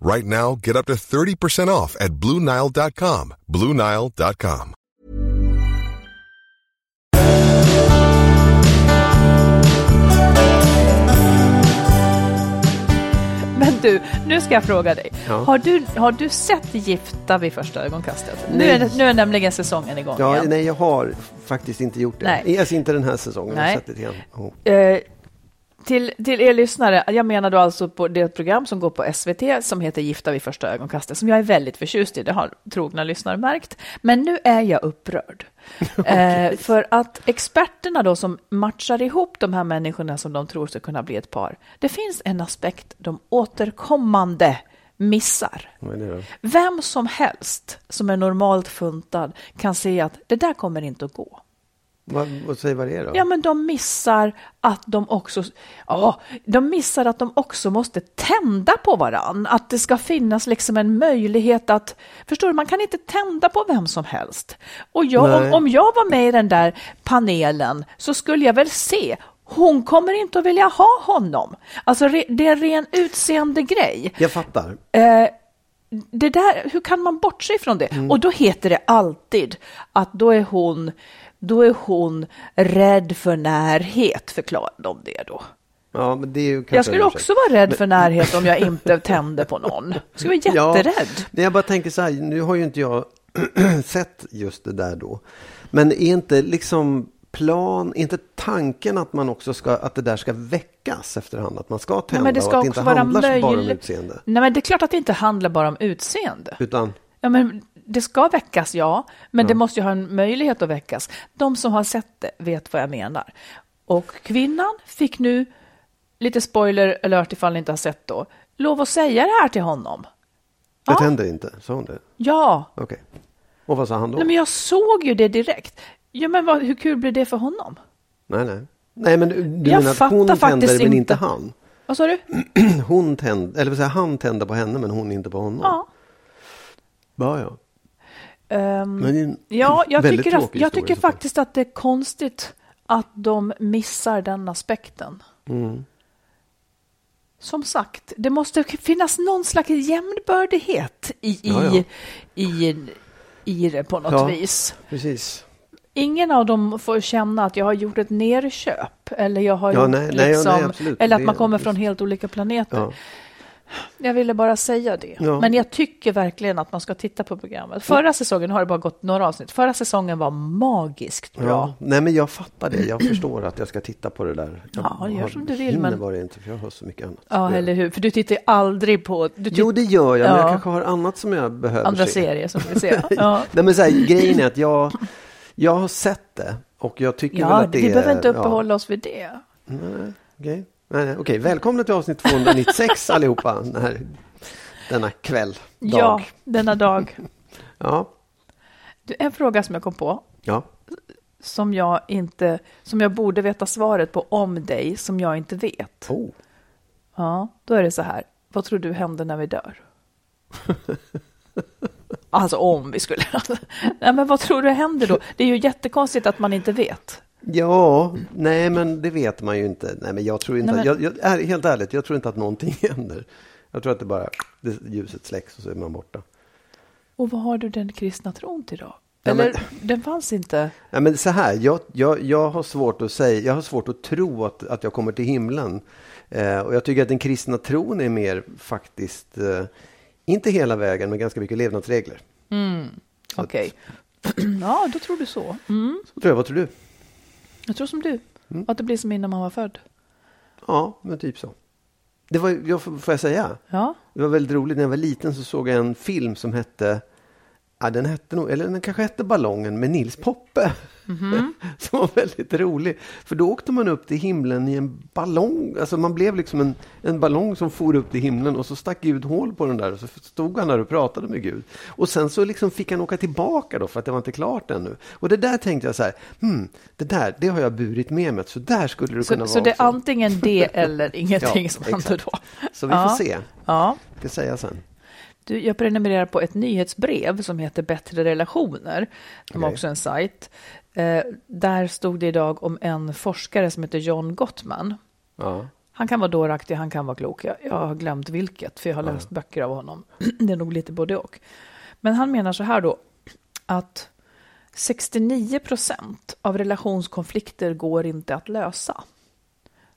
Right now, get up to 30% off at BlueNile.com. BlueNile.com. Men du, nu ska jag fråga dig. Har, du, har du sett Gifta vid första ögonkastet? Nu Nej. är, det- nu är nämligen säsongen igång Ja, igen. nej, jag har faktiskt inte gjort det. Nej. Alltså inte den här säsongen. Jag har Nej. sett det igen. Oh. Eh, till, till er lyssnare, jag menar då alltså på det program som går på SVT som heter Gifta vid första ögonkastet, som jag är väldigt förtjust i, det har trogna lyssnare märkt. Men nu är jag upprörd. eh, för att experterna då som matchar ihop de här människorna som de tror ska kunna bli ett par, det finns en aspekt de återkommande missar. Vem som helst som är normalt funtad kan se att det där kommer inte att gå. Vad, vad säger vad det är då? Ja, men de missar att de också, ja, de missar att de också måste tända på varann. Att det ska finnas liksom en möjlighet att, förstår du, man kan inte tända på vem som helst. Och jag, om, om jag var med i den där panelen så skulle jag väl se, hon kommer inte att vilja ha honom. Alltså det är en ren utseendegrej. Jag fattar. Eh, det där, hur kan man bortse ifrån det? Mm. Och då heter det alltid att då är hon, då är hon rädd för närhet, förklarar de det då. Ja, men det är ju Jag skulle också vara rädd för närhet om jag inte tände på någon. Jag skulle vara jätterädd. Ja, men jag bara tänker så här, nu har ju inte jag sett just det där då. Men är inte liksom plan, inte tanken att man också ska, att det där ska väckas efterhand? Att man ska Nej, tända men det och ska att det inte handlar bara om utseende? Nej, men det är klart att det inte handlar bara om utseende. Utan, Ja, men det ska väckas, ja, men det måste ju ha en möjlighet att väckas. De som har sett det vet vad jag menar. Och kvinnan fick nu, lite spoiler alert ifall ni inte har sett då, lov att säga det här till honom. det Ja. tänder inte? Sa hon det? Ja, Okej. Och vad sa han då? Nej, men jag såg ju det direkt. Ja, men vad, hur kul blir det för honom? Nej, nej. Nej, men du, Jag menar att hon tänder men inte inte. han? Vad sa du? Hon tände, eller säga, han tände på henne men hon inte på honom? Ja. Ja, ja. Ehm, Men det är en ja, jag väldigt tycker, att, jag tycker faktiskt att det är konstigt att de missar den aspekten. Mm. Som sagt, det måste finnas någon slags jämnbördighet i, i, Ja, ja. i, i det på något Ja. vis. Precis. Ingen av dem får känna att jag har gjort ett nerköp eller jag har Ja, nej, nej, liksom, nej, absolut. eller att man kommer från helt olika planeter. Ja. Jag ville bara säga det. Ja. Men jag tycker verkligen att man ska titta på programmet. Förra säsongen har det bara gått några avsnitt. Förra säsongen var magiskt bra. Ja. Nej, men jag fattar det. Jag förstår att jag ska titta på det där. Jag Ja, gör har- som du vill, men- bara inte, för jag har så mycket annat. Ja, eller hur? För du tittar aldrig på du Jo, det gör jag, men Ja. jag kanske har annat som jag behöver andra se. serier som vi ser. Ja. Nej, men så här, grejen är att jag, jag har sett det och jag tycker väl Ja, att det vi är... behöver inte uppehålla oss vid det. Nej, okej. Okej. Välkomna till avsnitt 296 allihopa, den här, denna kväll, dag. Ja, denna dag. Ja. Du, En fråga som jag kom på, ja. som jag, inte, som jag borde veta svaret på om dig, som jag inte vet. Oh. Ja, då är det så här. Vad tror du händer när vi dör? Alltså om vi skulle... Nej, men vad tror du händer då? Det är ju jättekonstigt att man inte vet. Ja, nej men det vet man ju inte. Nej men jag tror inte, Nej, men- jag, jag, är, helt ärligt, jag tror inte att någonting händer. Jag tror att det bara, det, ljuset släcks och så är man borta. Och vad har du den kristna tron till då? Ja, Eller, men- den fanns inte. Nej, men så här, jag, jag, jag har svårt att säga, jag har svårt att tro att, att jag kommer till himlen. Eh, och jag tycker att den kristna tron är mer faktiskt, eh, inte hela vägen, men ganska mycket levnadsregler. Att- Okej. Ja, då tror du så. Mm. Så tror jag, vad tror du? Jag tror som du. Mm. Att det blir som innan man var född. Ja, men typ så. Det var, jag, får jag säga? Ja. Det var väldigt roligt. När jag var liten så såg jag en film som hette, ja, den hette nog, eller den kanske hette Ballongen med Nils Poppe. som var väldigt rolig. För då åkte man upp till himlen i en ballong. Alltså man blev liksom en, en ballong som for upp till himlen och så stack Gud hål på den där och så stod han där och pratade med Gud. Och sen så liksom fick han åka tillbaka då för att det var inte klart ännu. Och det där tänkte jag så här, hmm, det där, det har jag burit med mig. Så där skulle det kunna Så, så vara det är också. antingen det eller ingenting Ja, som händer då. Så vi Ja. får se. Ja. Jag ska säga sen. Du, jag prenumererar på ett nyhetsbrev som heter Bättre relationer. De har Okej. också en sajt. Eh, där stod det idag om en forskare som heter John Gottman. Ja. Han kan vara dåraktig, han kan vara klok. Jag, jag har glömt vilket, för jag har läst böcker av honom. det är nog lite både och. Men han menar så här då, att 69 procent av relationskonflikter går inte att lösa.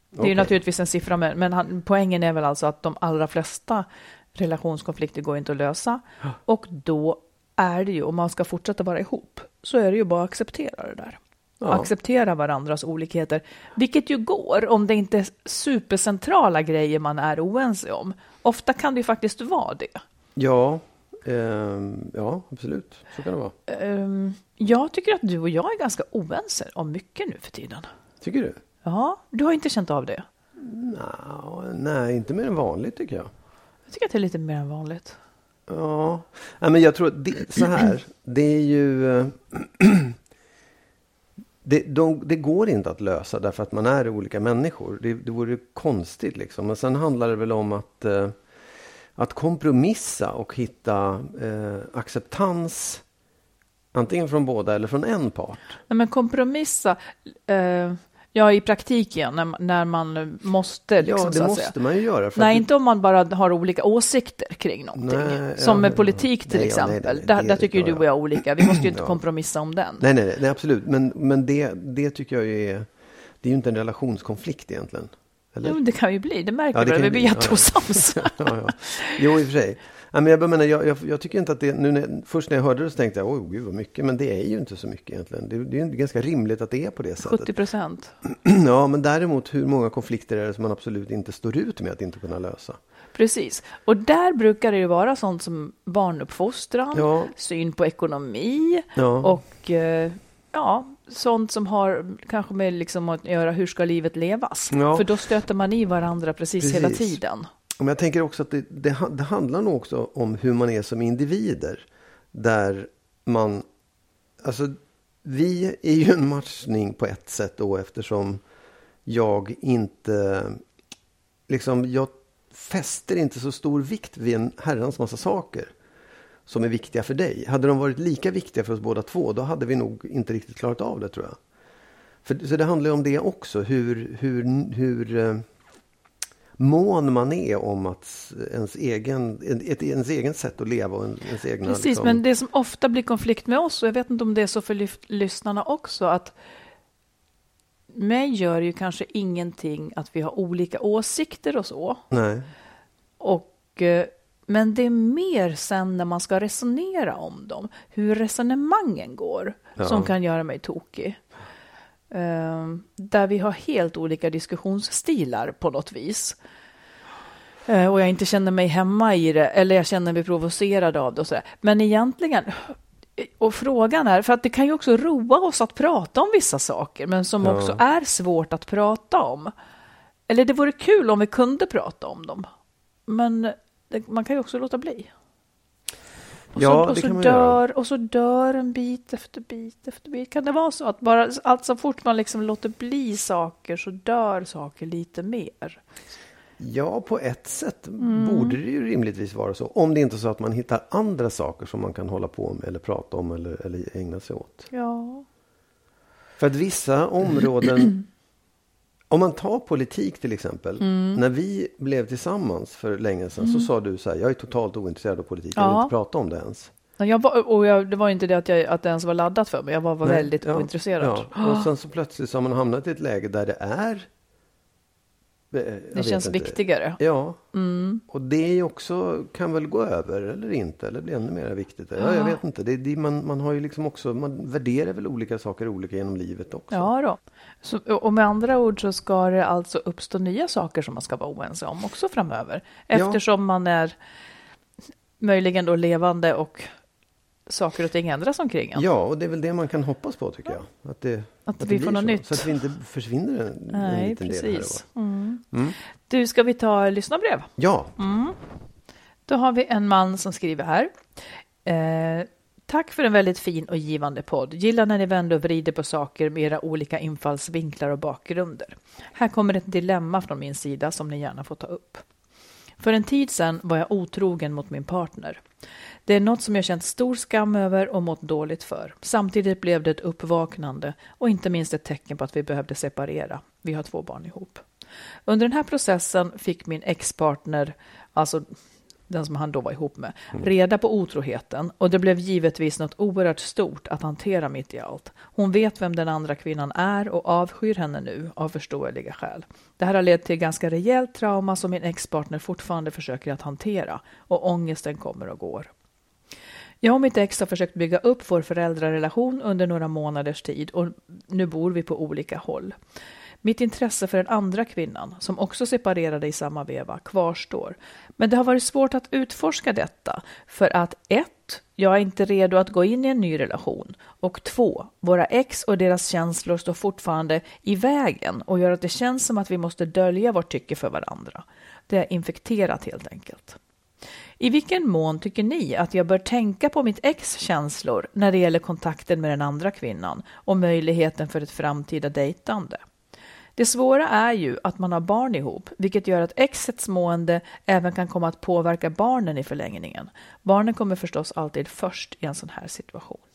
Det är ju Okej. naturligtvis en siffra, men, men han, poängen är väl alltså att de allra flesta relationskonflikter går inte att lösa. Och då är det ju, om man ska fortsätta vara ihop, så är det ju bara att acceptera det där. Ja. Acceptera varandras olikheter, vilket ju går om det inte är supercentrala grejer man är oense om. Ofta kan det ju faktiskt vara det. Ja, ehm, ja, absolut. Så kan det vara. Ehm, jag tycker att du och jag är ganska oense om mycket nu för tiden. Tycker du? Ja, du har inte känt av det. Nej, inte mer än vanligt tycker jag. Tycker att det är lite mer än vanligt. Ja, nej, men jag tror att det, så här. Det är ju... Det, de, det går inte att lösa därför att man är olika människor. Det, det vore konstigt liksom. Men sen handlar det väl om att, eh, att kompromissa och hitta eh, acceptans antingen från båda eller från en part. Nej, men kompromissa, eh, ja i praktiken när, man- när man måste. Liksom, ja, det så måste man ju göra. För Nej, inte om man bara har olika åsikter kring någonting. Nej, Som ja, med politik till nej, ja, nej, exempel. där, där tycker ju du och jag olika. Vi måste ju inte kompromissa om den. Nej, nej, nej, absolut. Men, men det, det tycker jag ju är... Det är ju inte en relationskonflikt egentligen. Eller? Jo, det kan ju bli, det märker Ja, det du Vi blir jätteosams. ja, ja. Jo, i och för sig. Ja, men jag, menar, jag, jag, jag tycker inte att det... Nu när, först när jag hörde det så tänkte jag, oj gud vad mycket. Men det är ju inte så mycket egentligen. Det, det är ju ganska rimligt att det är på det sättet. 70 procent. Ja, men däremot hur många konflikter är det som man absolut inte står ut med att inte kunna lösa? Precis. Och där brukar det ju vara sånt som barnuppfostran, Ja. syn på ekonomi Ja. och eh, ja, sånt som har kanske med liksom att göra hur ska livet levas? Ja. För då stöter man i varandra precis, hela Precis. tiden. Men jag tänker också att det, det, det handlar nog också om hur man är som individer. Där man, alltså vi är ju en matchning på ett sätt då eftersom jag inte, liksom jag fäster inte så stor vikt vid en herrans massa saker som är viktiga för dig. Hade de varit lika viktiga för oss båda två, då hade vi nog inte riktigt klarat av det tror jag. För, så det handlar ju om det också, hur, hur, hur eh, mån man är om att ens egen, ett, ens egen sätt att leva och en- ens egna... Precis, liksom- men det som ofta blir konflikt med oss, och jag vet inte om det är så för lyssnarna också, att mig gör ju kanske ingenting att vi har olika åsikter och så. Nej. Och, eh, men det är mer sen när man ska resonera om dem, hur resonemangen går, Ja. som kan göra mig tokig. Eh, där vi har helt olika diskussionsstilar på något vis. Eh, och jag inte känner mig hemma i det, eller jag känner mig provocerad av det och sådär. Men egentligen, och frågan är, för att det kan ju också roa oss att prata om vissa saker, men som Ja. också är svårt att prata om. Eller det vore kul om vi kunde prata om dem. Men det, man kan ju också låta bli. Och så, Ja, och så dör, Och så dör en bit efter bit efter bit. Kan det vara så att bara, allt så fort man liksom låter bli saker så dör saker lite mer? Ja, på ett sätt Mm. borde det ju rimligtvis vara så. Om det inte är så att man hittar andra saker som man kan hålla på med eller prata om eller, eller ägna sig åt. Ja. För att vissa områden, om man tar politik till exempel. Mm. När vi blev tillsammans för länge sedan så sa du så här, jag är totalt ointresserad av politik, jag vill Ja. inte prata om det ens. Ja, Jag var, och jag, det var inte det att, jag, att det ens var laddat för mig, jag var, var Nej, väldigt ja, ointresserad. Ja. Och sen så plötsligt så har man hamnat i ett läge där det är eh, det känns inte. viktigare. Ja, Mm. och det också, kan väl gå över eller inte, eller bli ännu mer viktigt. Ja, jag vet inte. Det, det, man, man har ju liksom också, man värderar väl olika saker olika genom livet också. Ja då. Så, och med andra ord så ska det alltså uppstå nya saker som man ska vara oense om också framöver. Eftersom man är möjligen då levande och saker och ting ändras omkring en. Ja, och det är väl det man kan hoppas på tycker jag. Att, det, Att det vi blir får något så. nytt. Så att vi inte försvinner en, en Nej, liten del här och precis. Mm. Mm. Du, ska vi ta lyssnarbrev? Ja, Då har vi en man som skriver här. Eh, tack för en väldigt fin och givande podd. Gillar när ni vänder och vrider på saker med era olika infallsvinklar och bakgrunder. Här kommer ett dilemma från min sida som ni gärna får ta upp. För en tid sedan var jag otrogen mot min partner. Det är något som jag känt stor skam över och mått dåligt för. Samtidigt blev det ett uppvaknande och inte minst ett tecken på att vi behövde separera. Vi har två barn ihop. Under den här processen fick min ex-partner, alltså den som han då var ihop med, reda på otroheten och det blev givetvis något oerhört stort att hantera mitt i allt. Hon vet vem den andra kvinnan är och avskyr henne nu av förståeliga skäl. Det här har lett till ganska rejält trauma som min ex-partner fortfarande försöker att hantera och ångesten kommer och går. Jag och mitt ex har försökt bygga upp vår föräldrarelation under några månaders tid och nu bor vi på olika håll. Mitt intresse för den andra kvinnan, som också separerade i samma veva, kvarstår. Men det har varit svårt att utforska detta för att 1. Jag är inte redo att gå in i en ny relation. Och 2. Våra ex och deras känslor står fortfarande i vägen och gör att det känns som att vi måste dölja vårt tycke för varandra. Det är infekterat helt enkelt. I vilken mån tycker ni att jag bör tänka på mitt ex känslor när det gäller kontakten med den andra kvinnan och möjligheten för ett framtida dejtande? Det svåra är ju att man har barn ihop, vilket gör att exets mående även kan komma att påverka barnen i förlängningen. Barnen kommer förstås alltid först i en sån här situation.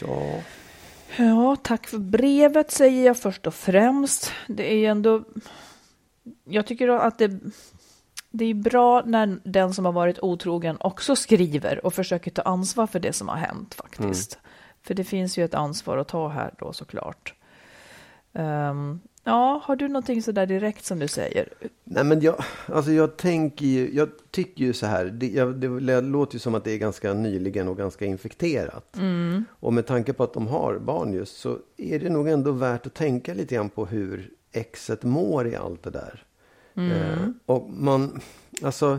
Ja, Ja, tack för brevet säger jag först och främst. Det är ju ändå... Jag tycker att det, det är bra när den som har varit otrogen också skriver och försöker ta ansvar för det som har hänt faktiskt. För det finns ju ett ansvar att ta här då såklart. Um, ja, har du någonting sådär direkt som du säger? Nej men jag, alltså jag tänker ju, jag tycker ju så här, det, jag, det låter ju som att det är ganska nyligen och ganska infekterat. Och med tanke på att de har barn just så är det nog ändå värt att tänka lite grann på hur exet mår i allt det där. Eh, och man, alltså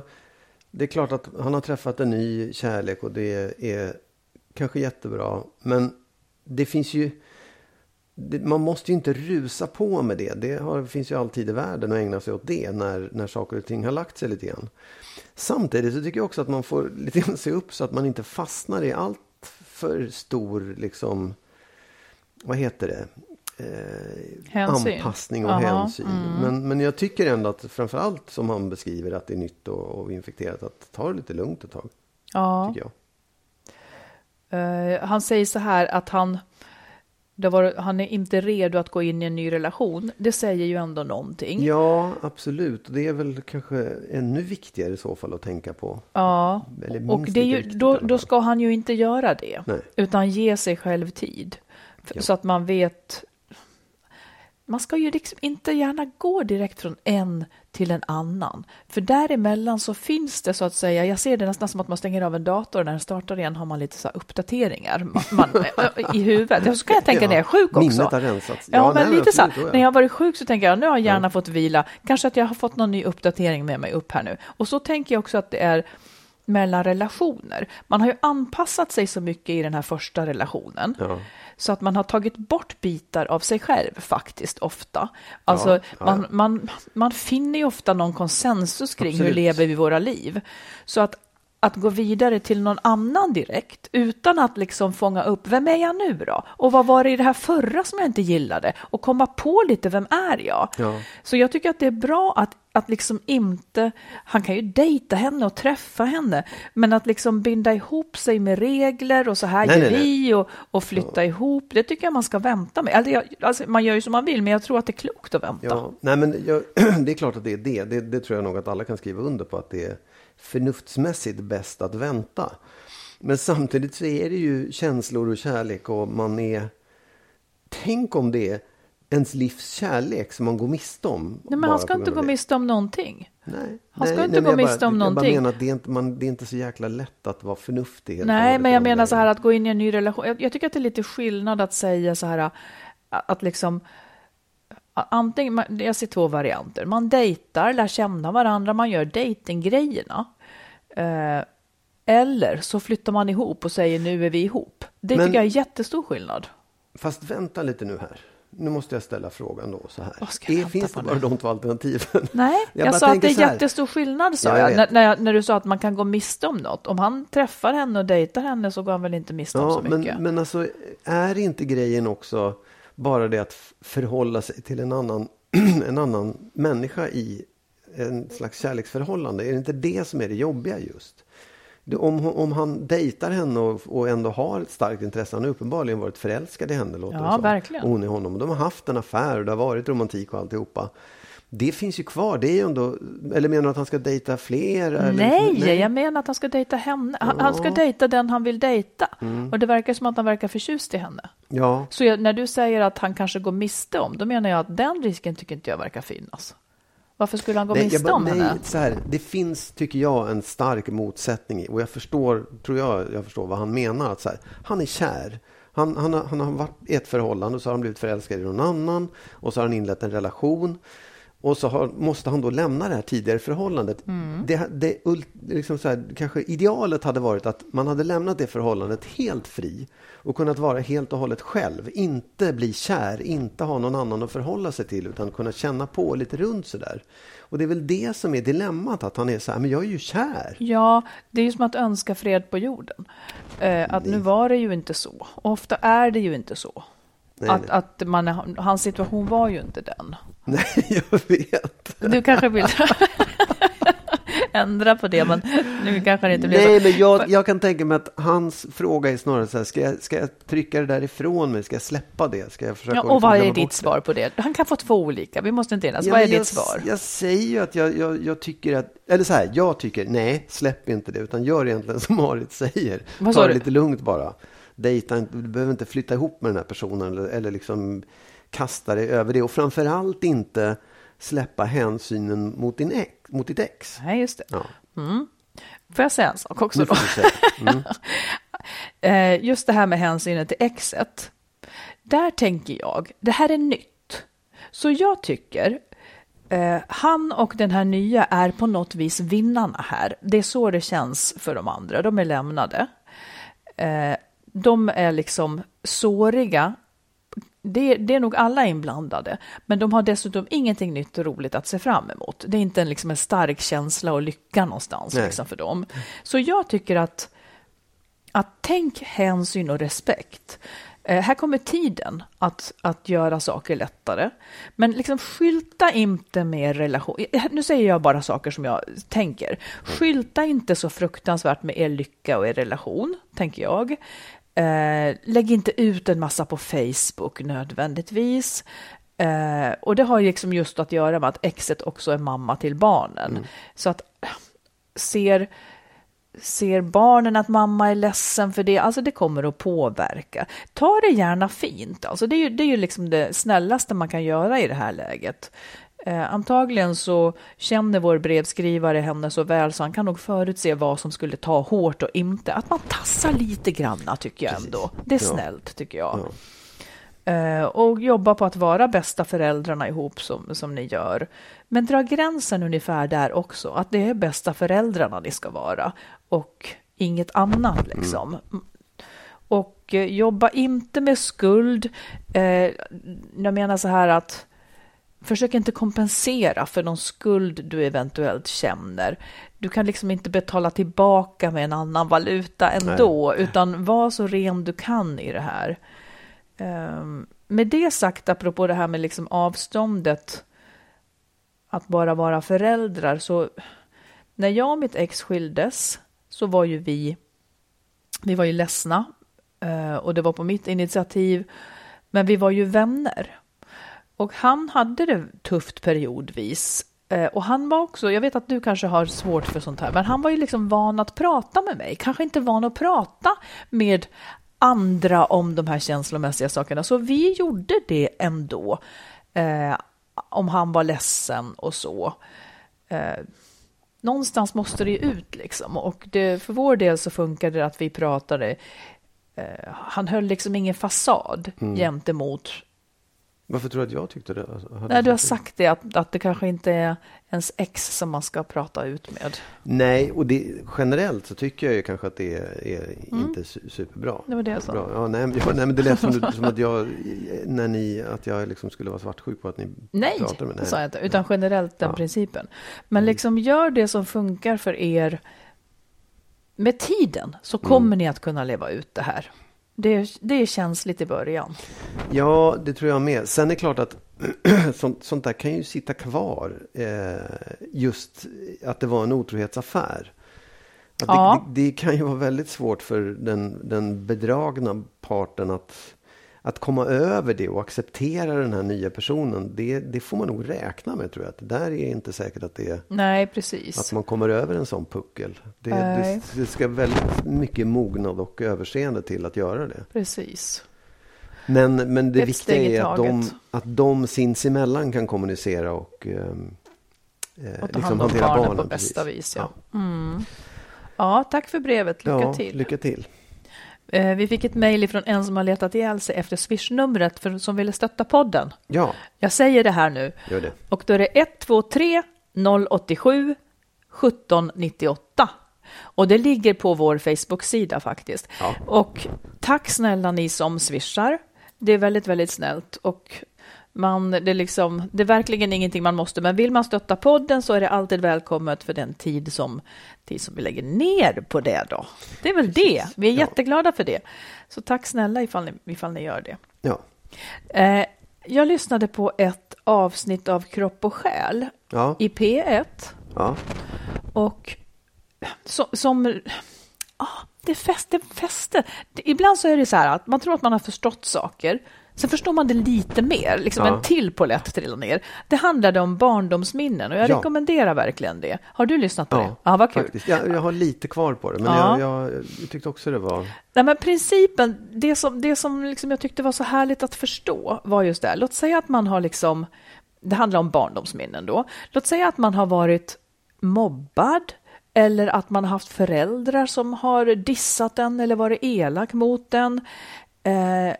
det är klart att han har träffat en ny kärlek och det är kanske jättebra. Men det finns ju man måste ju inte rusa på med det. Det har, finns ju alltid i världen att ägna sig åt det när, när saker och ting har lagt sig lite grann. Samtidigt så tycker jag också att man får lite grann se upp så att man inte fastnar i allt för stor, liksom, vad heter det? Eh. Anpassning och Aha, hänsyn. Men, men jag tycker ändå att framförallt som han beskriver att det är nytt och, och infekterat, att ta det lite lugnt ett tag. Ja. Tycker jag. Eh, han säger så här att han, var, han är inte redo att gå in i en ny relation. Det säger ju ändå någonting. Ja, absolut. Det är väl kanske ännu viktigare i så fall att tänka på. Ja, och ju, då, då ska han ju inte göra det, Nej. utan ge sig själv tid. Ja. Så att man vet. Man ska ju liksom inte gärna gå direkt från en till en annan. För däremellan så finns det så att säga, jag ser det nästan som att man stänger av en dator och när den startar igen har man lite så uppdateringar man, man, i huvudet. Så kan jag tänka Ja, när jag är sjuk också. minnet har rensats. Ja, Ja, men nej, lite så. här, ja. När jag har varit sjuk så tänker jag nu har hjärnan fått vila. Kanske att jag har fått någon ny uppdatering med mig upp här nu. Och så tänker jag också att det är mellan relationer. Man har ju anpassat sig så mycket i den här första relationen. Ja. Så att man har tagit bort bitar av sig själv faktiskt ofta. Alltså Ja, ja, Man, man, man finner ju ofta någon konsensus kring hur Absolut. lever vi våra liv. Så att att gå vidare till någon annan direkt utan att liksom fånga upp vem är jag nu då? Och vad var det i det här förra som jag inte gillade? Och komma på lite vem är jag? Ja. Så jag tycker att det är bra att, att liksom inte, han kan ju dejta henne och träffa henne, men att liksom binda ihop sig med regler och så här Nej, gör nej, vi och, och flytta ihop, det tycker jag man ska vänta med. Alltså, jag, alltså, man gör ju som man vill, men jag tror att det är klokt att vänta. Ja, nej men jag, det är klart att det är det. det. Det tror jag nog att alla kan skriva under på att det är förnuftsmässigt bäst att vänta. Men samtidigt så är det ju känslor och kärlek och man är... Tänk om det är ens livs kärlek som man går miste om. Nej, men han ska inte gå det. miste om någonting. Nej, Han ska nej, inte nej, gå jag miste om bara, Jag någonting. bara menar att det är, inte, man, det är inte så jäkla lätt att vara förnuftig. Nej, men jag menar så här att gå in i en ny relation. Jag, jag tycker att det är lite skillnad att säga så här att, att liksom antingen, jag ser två varianter. Man dejtar, lär känna varandra, man gör dejtinggrejerna. Eh, eller så flyttar man ihop och säger nu är vi ihop. Det Men- tycker jag är jättestor skillnad. Fast vänta lite nu här. Nu måste jag ställa frågan då så här. Jag är, finns det bara nu? de två alternativen? Nej, jag, bara sa att det är jättestor skillnad, sa Ja, jag jag, när, när jag, när du sa att man kan gå miste om något. Om han träffar henne och dejtar henne så går han väl inte miste om Ja, så mycket. men, men alltså är inte grejen också bara det att förhålla sig till en annan, en annan människa i en slags kärleksförhållande? Är det inte det som är det jobbiga just? Om, om han dejtar henne och, och ändå har ett starkt intresse, han har uppenbarligen varit förälskad i henne låter Ja, det som. verkligen. Och hon i honom. De har haft en affär och det har varit romantik och alltihopa. Det finns ju kvar. Det är ju ändå, eller menar du att han ska dejta fler? eller- Nej, jag menar att han ska dejta henne. Han, han ska dejta den han vill dejta. Mm. Och det verkar som att han verkar förtjust i henne. Ja, Så jag, när du säger att han kanske går miste om, då menar jag att den risken tycker inte jag verkar finnas. Varför skulle han gå Nej, miste om nej, henne? Så här, det finns, tycker jag, en stark motsättning i, och jag förstår, tror jag, jag förstår vad han menar. Att så här, han är kär. Han, han, har, han har varit i ett förhållande och så har han blivit förälskad i någon annan och så har han inlett en relation. Och så har, måste han då lämna det här tidigare förhållandet. Mm. Det, det, liksom så här, kanske idealet hade varit att man hade lämnat det förhållandet helt fri och kunnat vara helt och hållet själv. Inte bli kär, inte ha någon annan att förhålla sig till utan kunna känna på lite runt sådär. Och det är väl det som är dilemmat, att han är så här, men jag är ju kär. Ja, det är ju som att önska fred på jorden. Eh, att nu var det ju inte så. Och ofta är det ju inte så. Nej, att, nej. att man, hans situation var ju inte den. Nej, jag vet. Du kanske vill ändra på det, men nu kanske det inte blir Nej, så. men jag, jag kan tänka mig att hans fråga är snarare så här, ska jag, ska jag trycka det där ifrån mig? Ska jag släppa det? Ska jag försöka Ja, och vad är ditt svar på det? Han kan få två olika, vi måste inte enas. Ja, vad är jag, ditt svar? Jag säger ju att jag, jag, jag tycker att, eller så här, jag tycker, nej, släpp inte det, utan gör egentligen som Marit säger. Vad Ta det du? lite lugnt bara. Dejta du behöver inte flytta ihop med den här personen eller, eller liksom kasta dig över det. Och framförallt inte släppa hänsynen mot, din ex, mot ditt ex. Nej, just det. Ja, Får jag säga en sak också då? Mm. Eh, Just det här med hänsynen till exet. Där tänker jag, det här är nytt. Så jag tycker eh, han och den här nya är på något vis vinnarna här. Det är så det känns för de andra. De är lämnade. Eh, de är liksom såriga. Det, det är nog alla inblandade, men de har dessutom ingenting nytt och roligt att se fram emot. Det är inte en, liksom en stark känsla och lycka någonstans liksom för dem. Så jag tycker att att tänk hänsyn och respekt. Eh, här kommer tiden att, att göra saker lättare. Men liksom skylta inte med relation. eh, Nu säger jag bara saker som jag tänker. Skylta inte så fruktansvärt med er lycka och er relation, tänker jag. Eh, lägg inte ut en massa på Facebook nödvändigtvis. Eh, och det har liksom just att göra med att exet också är mamma till barnen. Så att ser ser barnen att mamma är ledsen för det, alltså det kommer att påverka. Ta det gärna fint, alltså det är ju, det är ju liksom det snällaste man kan göra i det här läget. Eh, antagligen så känner vår brevskrivare henne så väl så han kan nog förutse vad som skulle ta hårt och inte. Att man tassar lite granna tycker jag ändå. Det är Ja. snällt tycker jag. Ja. Eh, och jobba på att vara bästa föräldrarna ihop som, som ni gör. Men dra gränsen ungefär där också, att det är bästa föräldrarna ni ska vara och inget annat liksom. Och eh, jobba inte med skuld. Eh, jag menar så här att försök inte kompensera för någon skuld du eventuellt känner. Du kan liksom inte betala tillbaka med en annan valuta ändå, Nej. utan var så ren du kan i det här. Um, med det sagt, apropå det här med liksom avståndet, att bara vara föräldrar, så när jag och mitt ex skildes så var ju vi, vi var ju ledsna uh, och det var på mitt initiativ, men vi var ju vänner. Och han hade det tufft periodvis. Uh, och han var också, jag vet att du kanske har svårt för sånt här, men han var ju liksom van att prata med mig, kanske inte van att prata med andra om de här känslomässiga sakerna. Så vi gjorde det ändå. Eh, om han var ledsen och så. Eh, någonstans måste det ju ut liksom. Och det, för vår del så funkade det att vi pratade. Eh, han höll liksom ingen fasad mm. gentemot varför tror du att jag tyckte det? Alltså, Nej, du har sagt det, att, att det kanske inte är ens ex som man ska prata ut med. Nej, och det, generellt så tycker jag ju kanske att det är, är mm. inte superbra. Det var det jag sa. Ja, nej, ja, nej, men det lät som, som, att jag, när ni, att jag liksom skulle vara svartsjuk på att ni nej, pratar med Nej, det sa jag inte, utan generellt den ja. principen. Men mm. liksom gör det som funkar för er med tiden så kommer mm. ni att kunna leva ut det här. Det, det är känsligt i början. Ja, det tror jag med. Sen är det klart att sånt, sånt där kan ju sitta kvar. Eh, just att det var en otrohetsaffär. Ja. det, det, det, kan ju vara väldigt svårt för den, den bedragna parten att att komma över det och acceptera den här nya personen, det, det får man nog räkna med tror jag. Det där är inte säkert att det är... Nej, precis. Att man kommer över en sån puckel. Det, det, det, ska väldigt mycket mognad och överseende till att göra det. Precis. Men, men det Ett viktiga är att de, att de sinsemellan kan kommunicera och, eh, och ta liksom hand om barnen, barnen på bästa vis. Ja. Ja. Mm. ja, tack för brevet. Lycka ja, till. Lycka till. Eh, vi fick ett mejl från en som har letat ihjäl sig efter swishnumret för, som ville stötta podden. Ja. Jag säger det här nu. Gör det. Och då är det 123 087 1798. Och det ligger på vår Facebook-sida faktiskt. Ja. Och tack snälla ni som swishar. Det är väldigt, väldigt snällt. Och man, det, är liksom, det är verkligen ingenting man måste, men vill man stötta podden så är det alltid välkommet för den tid som, tid som vi lägger ner på det. Då. Det är väl det. Vi är ja. jätteglada för det. Så tack snälla ifall ni, ifall ni gör det. Ja. Eh, jag lyssnade på ett avsnitt av Kropp och själ ja. i P1. Ja. Och så, som... Ah, det fäste, fäste. Ibland så är det så här att man tror att man har förstått saker Sen förstår man det lite mer, liksom ja. en till polett trillar ner. Det handlade om barndomsminnen och jag ja. rekommenderar verkligen det. Har du lyssnat på ja, det? Ja, vad kul. Faktiskt. Jag, jag har lite kvar på det, men ja. jag, jag, tyckte också det var... Nej, men principen, det som, det som liksom jag tyckte var så härligt att förstå var just det. Låt säga att man har liksom, det handlar om barndomsminnen då. Låt säga att man har varit mobbad, eller att man har haft föräldrar som har dissat en eller varit elak mot en. Eh,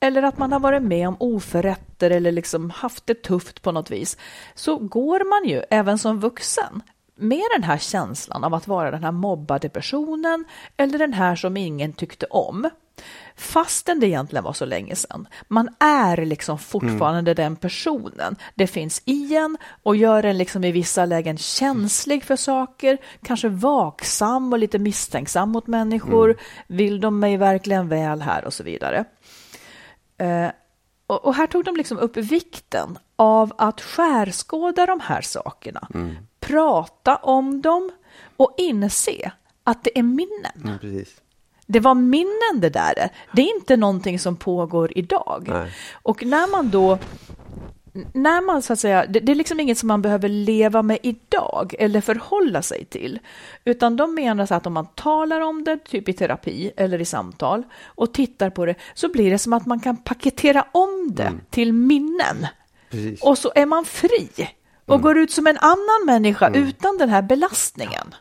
eller att man har varit med om oförrätter eller liksom haft det tufft på något vis, så går man ju även som vuxen med den här känslan av att vara den här mobbade personen eller den här som ingen tyckte om. Fastän det egentligen var så länge sedan. Man är liksom fortfarande mm. den personen. Det finns i en och gör en liksom i vissa lägen känslig för saker, kanske vaksam och lite misstänksam mot människor. Mm. Vill de mig verkligen väl här och så vidare. Eh, och, och, här tog de liksom upp vikten av att skärskåda de här sakerna, mm. prata om dem och inse att det är minnen. Mm, det var minnen det där. Det är inte någonting som pågår idag. Nej. Och när man då när man så att säga, det, det, är liksom inget som man behöver leva med idag eller förhålla sig till, utan de menar så att om man talar om det, typ i terapi eller i samtal och tittar på det, så blir det som att man kan paketera om det mm. till minnen. Precis. Och så är man fri och mm. går ut som en annan människa mm. utan den här belastningen.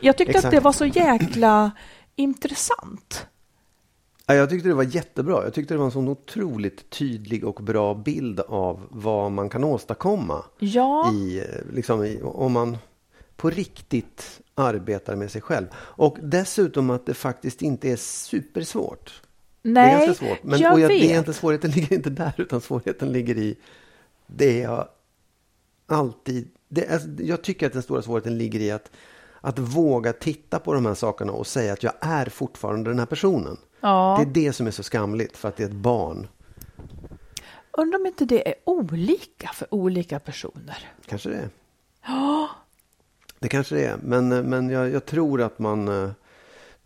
Jag tyckte Exakt. att det var så jäkla intressant. Jag tyckte det var jättebra. Jag tyckte det var en sån otroligt tydlig och bra bild av vad man kan åstadkomma. Ja. I, liksom, i, om man på riktigt arbetar med sig själv. Och dessutom att det faktiskt inte är supersvårt. Nej, det är ganska svårt. Men, jag jag, vet. Det är inte, svårigheten ligger inte där, utan svårigheten ligger i det jag alltid... Det är, jag tycker att den stora svårigheten ligger i att, att våga titta på de här sakerna och säga att jag är fortfarande den här personen. Ja. Det är det som är så skamligt för att det är ett barn. Undrar om inte det är olika för olika personer. Kanske det är. Det kanske det är. Men, men jag, jag tror att man...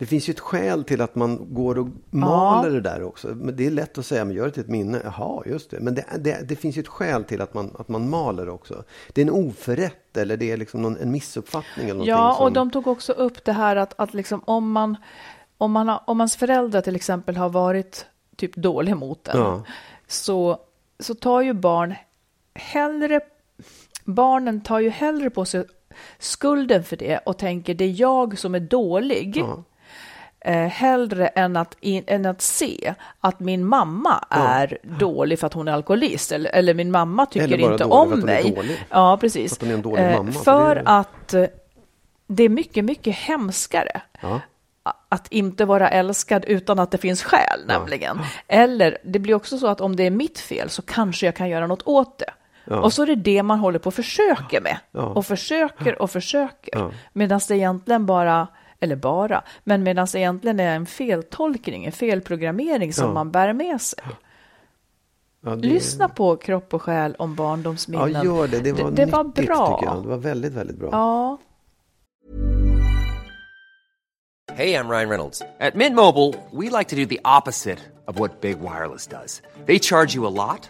Det finns ju ett skäl till att man går och maler det där också. Men det är lätt att säga, men gör det till ett minne. Jaha, just det. Men det, det, det finns ju ett skäl till att man, att man maler också. Det är en oförrätt eller det är liksom någon, en missuppfattning eller Ja, och som, de tog också upp det här att, att liksom om, man, om, man har, om hans föräldrar till exempel har varit typ dåliga mot en, Ja. så, så tar ju barn hellre, barnen tar ju hellre på sig skulden för det och tänker det är jag som är dålig. Ja. Eh, hellre än att, in, än att se att min mamma är dålig för att hon är alkoholist eller, eller min mamma tycker inte för om att hon är mig. dålig. Ja, precis. För att hon är en dålig Eh, mamma, för För det är- att eh, det är mycket, mycket hemskare Ja. att inte vara älskad utan att det finns skäl, nämligen. Eller det blir också så att om det är mitt fel så kanske jag kan göra något åt det. Ja. Och så är det det man håller på och försöker med. Ja. Och försöker och försöker. Ja. Medan det egentligen bara, eller bara, men medan det egentligen är en feltolkning, en felprogrammering som Ja. man bär med sig. Ja, det- Lyssna på Kropp och själ om barndomsminnen. Ja, gör det. Det var, det, det var nyttigt, bra. tycker jag. Det var väldigt, väldigt bra. Ja. Hey, I'm Ryan Reynolds. At Mint Mobile, we like to do the opposite of what Big Wireless does. They charge you a lot,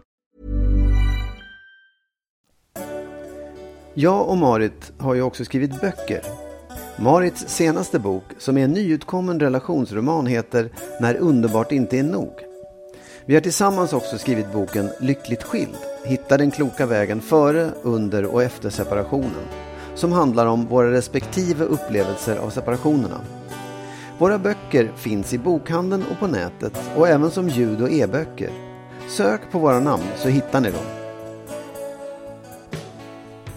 Jag och Marit har ju också skrivit böcker. Marits senaste bok, som är en nyutkommen relationsroman, heter När underbart inte är nog. Vi har tillsammans också skrivit boken Lyckligt skild. Hitta den kloka vägen före, under och efter separationen. Som handlar om våra respektive upplevelser av separationerna. Våra böcker finns i bokhandeln och på nätet och även som ljud och e-böcker. Sök på våra namn så hittar ni dem.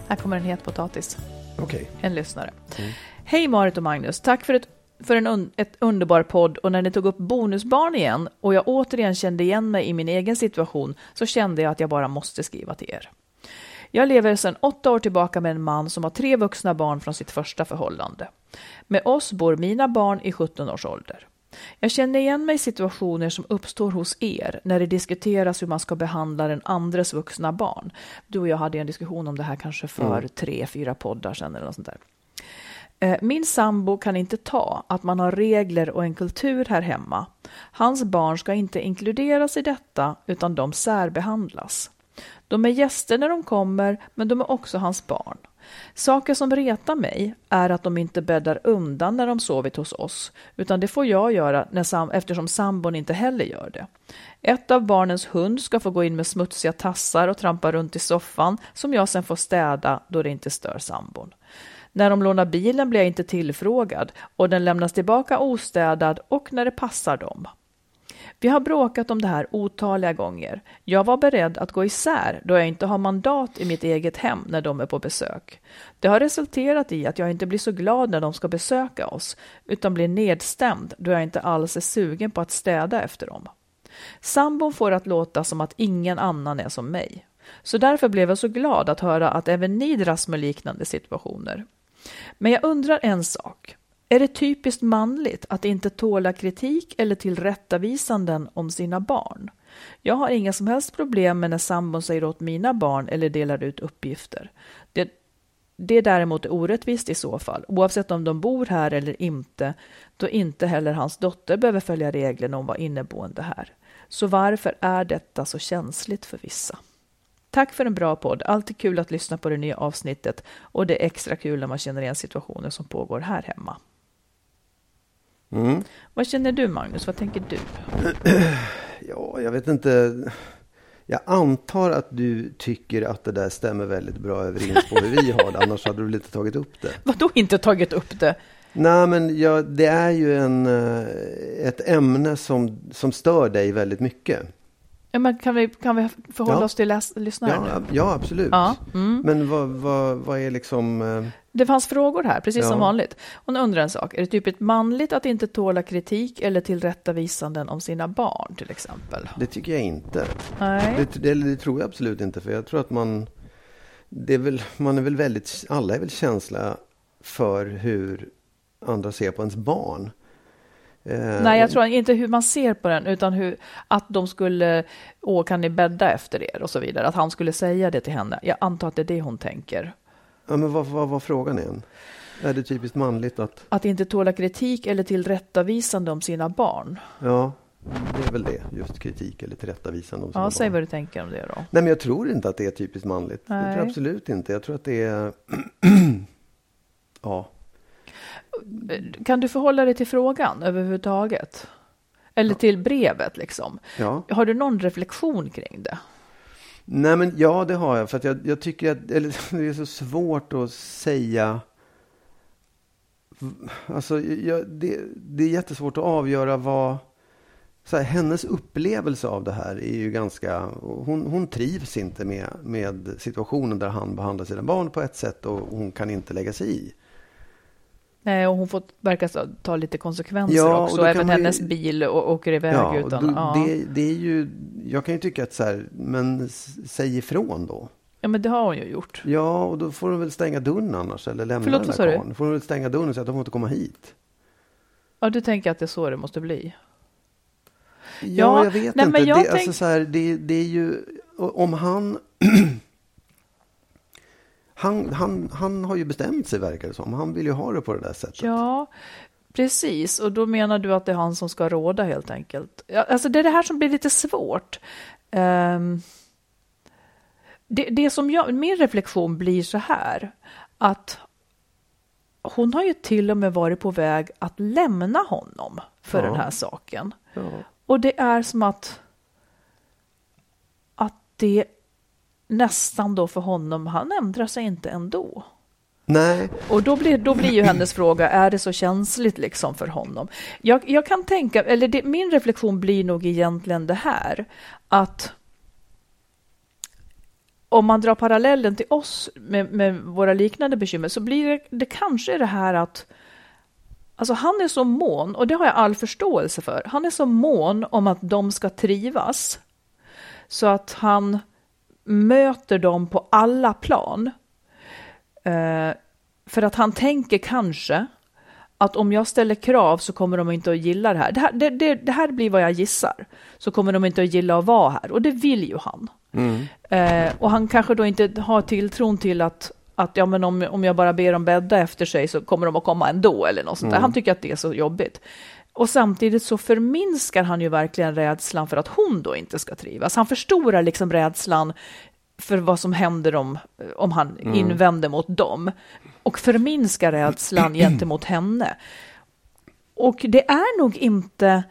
Här kommer en het potatis. Okej. En lyssnare. Hej Marit och Magnus, tack för ett för en un ett underbar podd och när ni tog upp bonusbarn igen och jag återigen kände igen mig i min egen situation så kände jag att jag bara måste skriva till er. Jag lever sedan åtta år tillbaka med en man som har tre vuxna barn från sitt första förhållande. Med oss bor mina barn i 17 års ålder. Jag känner igen mig i situationer som uppstår hos er när det diskuteras hur man ska behandla den andres vuxna barn. Du och jag hade en diskussion om det här kanske för tre, fyra poddar sedan eller något sånt där. Eh, Min sambo kan inte ta att man har regler och en kultur här hemma. Hans barn ska inte inkluderas i detta utan de särbehandlas. De är gäster när de kommer, men de är också hans barn. Saker som retar mig är att de inte bäddar undan när de sovit hos oss, utan det får jag göra när sam eftersom sambon inte heller gör det. Ett av barnens hund ska få gå in med smutsiga tassar och trampa runt i soffan som jag sen får städa då det inte stör sambon. När de lånar bilen blir jag inte tillfrågad och den lämnas tillbaka ostädad och när det passar dem. Vi har bråkat om det här otaliga gånger. Jag var beredd att gå isär då jag inte har mandat i mitt eget hem när de är på besök. Det har resulterat i att jag inte blir så glad när de ska besöka oss, utan blir nedstämd då jag inte alls är sugen på att städa efter dem. Sambon får att låta som att ingen annan är som mig. Så därför blev jag så glad att höra att även ni dras med liknande situationer. Men jag undrar en sak. Är det typiskt manligt att inte tåla kritik eller tillrättavisanden om sina barn? Jag har inga som helst problem med när sambon säger åt mina barn eller delar ut uppgifter. Det, det däremot är orättvist i så fall, oavsett om de bor här eller inte, då inte heller hans dotter behöver följa reglerna om att vara inneboende här. Så varför är detta så känsligt för vissa? Tack för en bra podd. Alltid kul att lyssna på det nya avsnittet och det är extra kul när man känner igen situationer som pågår här hemma. Mm. Vad känner du Magnus? Vad tänker du? Ja, jag vet inte. Jag antar att du tycker att det där stämmer väldigt bra överens på hur vi har det. Annars hade du väl inte tagit upp det. Vadå inte tagit upp det? Nej, men ja, det är ju en, eh, ett ämne som, som stör dig väldigt mycket. Ja, men kan, vi, kan vi förhålla Ja. oss till läs- lyssnare Ja, ja absolut. Ja, mm. Men vad, vad, vad är liksom... Det fanns frågor här, precis Ja. som vanligt. Hon undrar en sak. Är det typiskt manligt att inte tåla kritik eller tillrättavisanden om sina barn till exempel? Det tycker jag inte. Nej. Det, det, det tror jag absolut inte. För jag tror att man... Det är väl, man är väl väldigt... Alla är väl känsliga för hur andra ser på ens barn. Eh, Nej, jag tror inte hur man ser på den, utan hur, att de skulle, åh, kan ni bädda efter er och så vidare. Att han skulle säga det till henne. Jag antar att det är det hon tänker. Ja, men vad, vad var frågan igen? Är det typiskt manligt att... Att inte tåla kritik eller tillrättavisande om sina barn. Ja, det är väl det. Just kritik eller tillrättavisande om sina Ja, säg barn. vad du tänker om det då. Nej, men jag tror inte att det är typiskt manligt. Tror Nej. jag absolut inte. Jag tror att det är... ja. Kan du förhålla dig till frågan överhuvudtaget? Eller till brevet liksom? ja. Har du någon reflektion kring det? Nej, men ja, det har jag. För att jag, jag tycker att eller, det är så svårt att säga. Alltså, jag, det, det är jättesvårt att avgöra vad... Så här, hennes upplevelse av det här är ju ganska... Hon, hon trivs inte med, med situationen där han behandlar sina barn på ett sätt och hon kan inte lägga sig i. Nej, och hon får verkar ta lite konsekvenser Ja, och också. kan Även man ju- hennes bil och åker iväg Ja, och utan... då, ja. det, det är ju... Jag kan ju tycka att så här, men säg ifrån då. ja, men det har hon ju gjort. Ja, och då får de väl stänga dörren annars eller lämna Förlåt, den där karln. Då får de väl stänga dörren och säga att de får inte komma hit. Ja, du tänker att det är så det måste bli? Ja, Ja, jag vet nej, inte. men jag det, alltså, tänk- så här, det, det är ju om han, han, han... Han har ju bestämt sig verkar det som. Han vill ju ha det på det där sättet. Ja, precis. Och då menar du att det är han som ska råda helt enkelt. Alltså det är det här som blir lite svårt. Ehm, det, det som jag, min reflektion blir så här, att hon har ju till och med varit på väg att lämna honom för Ja. den här saken. Ja. Och det är som att, att det nästan då för honom, han ändrar sig inte ändå. Nej, Och då blir, då blir ju hennes fråga, är det så känsligt liksom för honom? Jag, jag kan tänka, eller det, min reflektion blir nog egentligen det här, att om man drar parallellen till oss med, med våra liknande bekymmer så blir det, det kanske det här att Alltså han är så mån, och det har jag all förståelse för, han är så mån om att de ska trivas så att han möter dem på alla plan. Eh, för att han tänker kanske att om jag ställer krav så kommer de inte att gilla det här. Det här, det, det, det här blir vad jag gissar. Så kommer de inte att gilla att vara här. Och det vill ju han. Eh, och han kanske då inte har tilltron till att, att ja, men om, om jag bara ber dem bädda efter sig så kommer de att komma ändå. Eller något sånt där. Han tycker att det är så jobbigt. Och samtidigt så förminskar han ju verkligen rädslan för att hon då inte ska trivas. Han förstorar liksom rädslan för vad som händer om, om han invänder mot dem. Och förminskar rädslan gentemot henne. Och det är nog inte...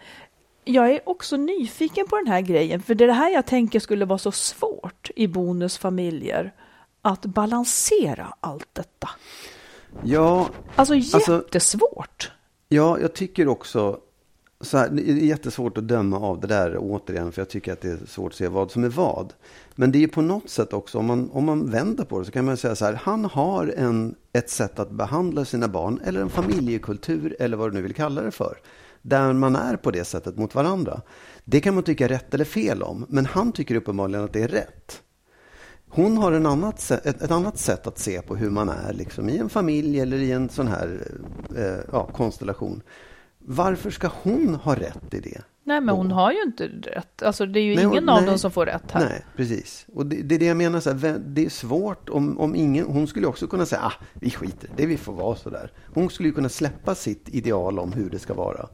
Jag är också nyfiken på den här grejen, för det är det här jag tänker skulle vara så svårt i bonusfamiljer. Att balansera allt detta. ja, Alltså Alltså- jättesvårt ja, jag tycker också så här, det är jättesvårt att döma av det där återigen, för jag tycker att det är svårt att se vad som är vad. Men det är på något sätt också, om man, om man vänder på det, så kan man säga så här, han har en, ett sätt att behandla sina barn, eller en familjekultur, eller vad du nu vill kalla det för, där man är på det sättet mot varandra. Det kan man tycka rätt eller fel om, men han tycker uppenbarligen att det är rätt. Hon har en annat, ett, ett annat sätt att se på hur man är liksom, i en familj eller i en sån här eh, ja, konstellation. Varför ska hon ha rätt i det? Nej, men hon har ju inte rätt. Alltså, det är ju Nej, ingen hon- av nej. dem som får rätt här. Nej, precis. Och det, det är det jag menar, så här, det är svårt om, om ingen... Hon skulle också kunna säga, ah, vi skiter det, vi får vara så där. Hon skulle ju kunna släppa sitt ideal om hur det ska vara.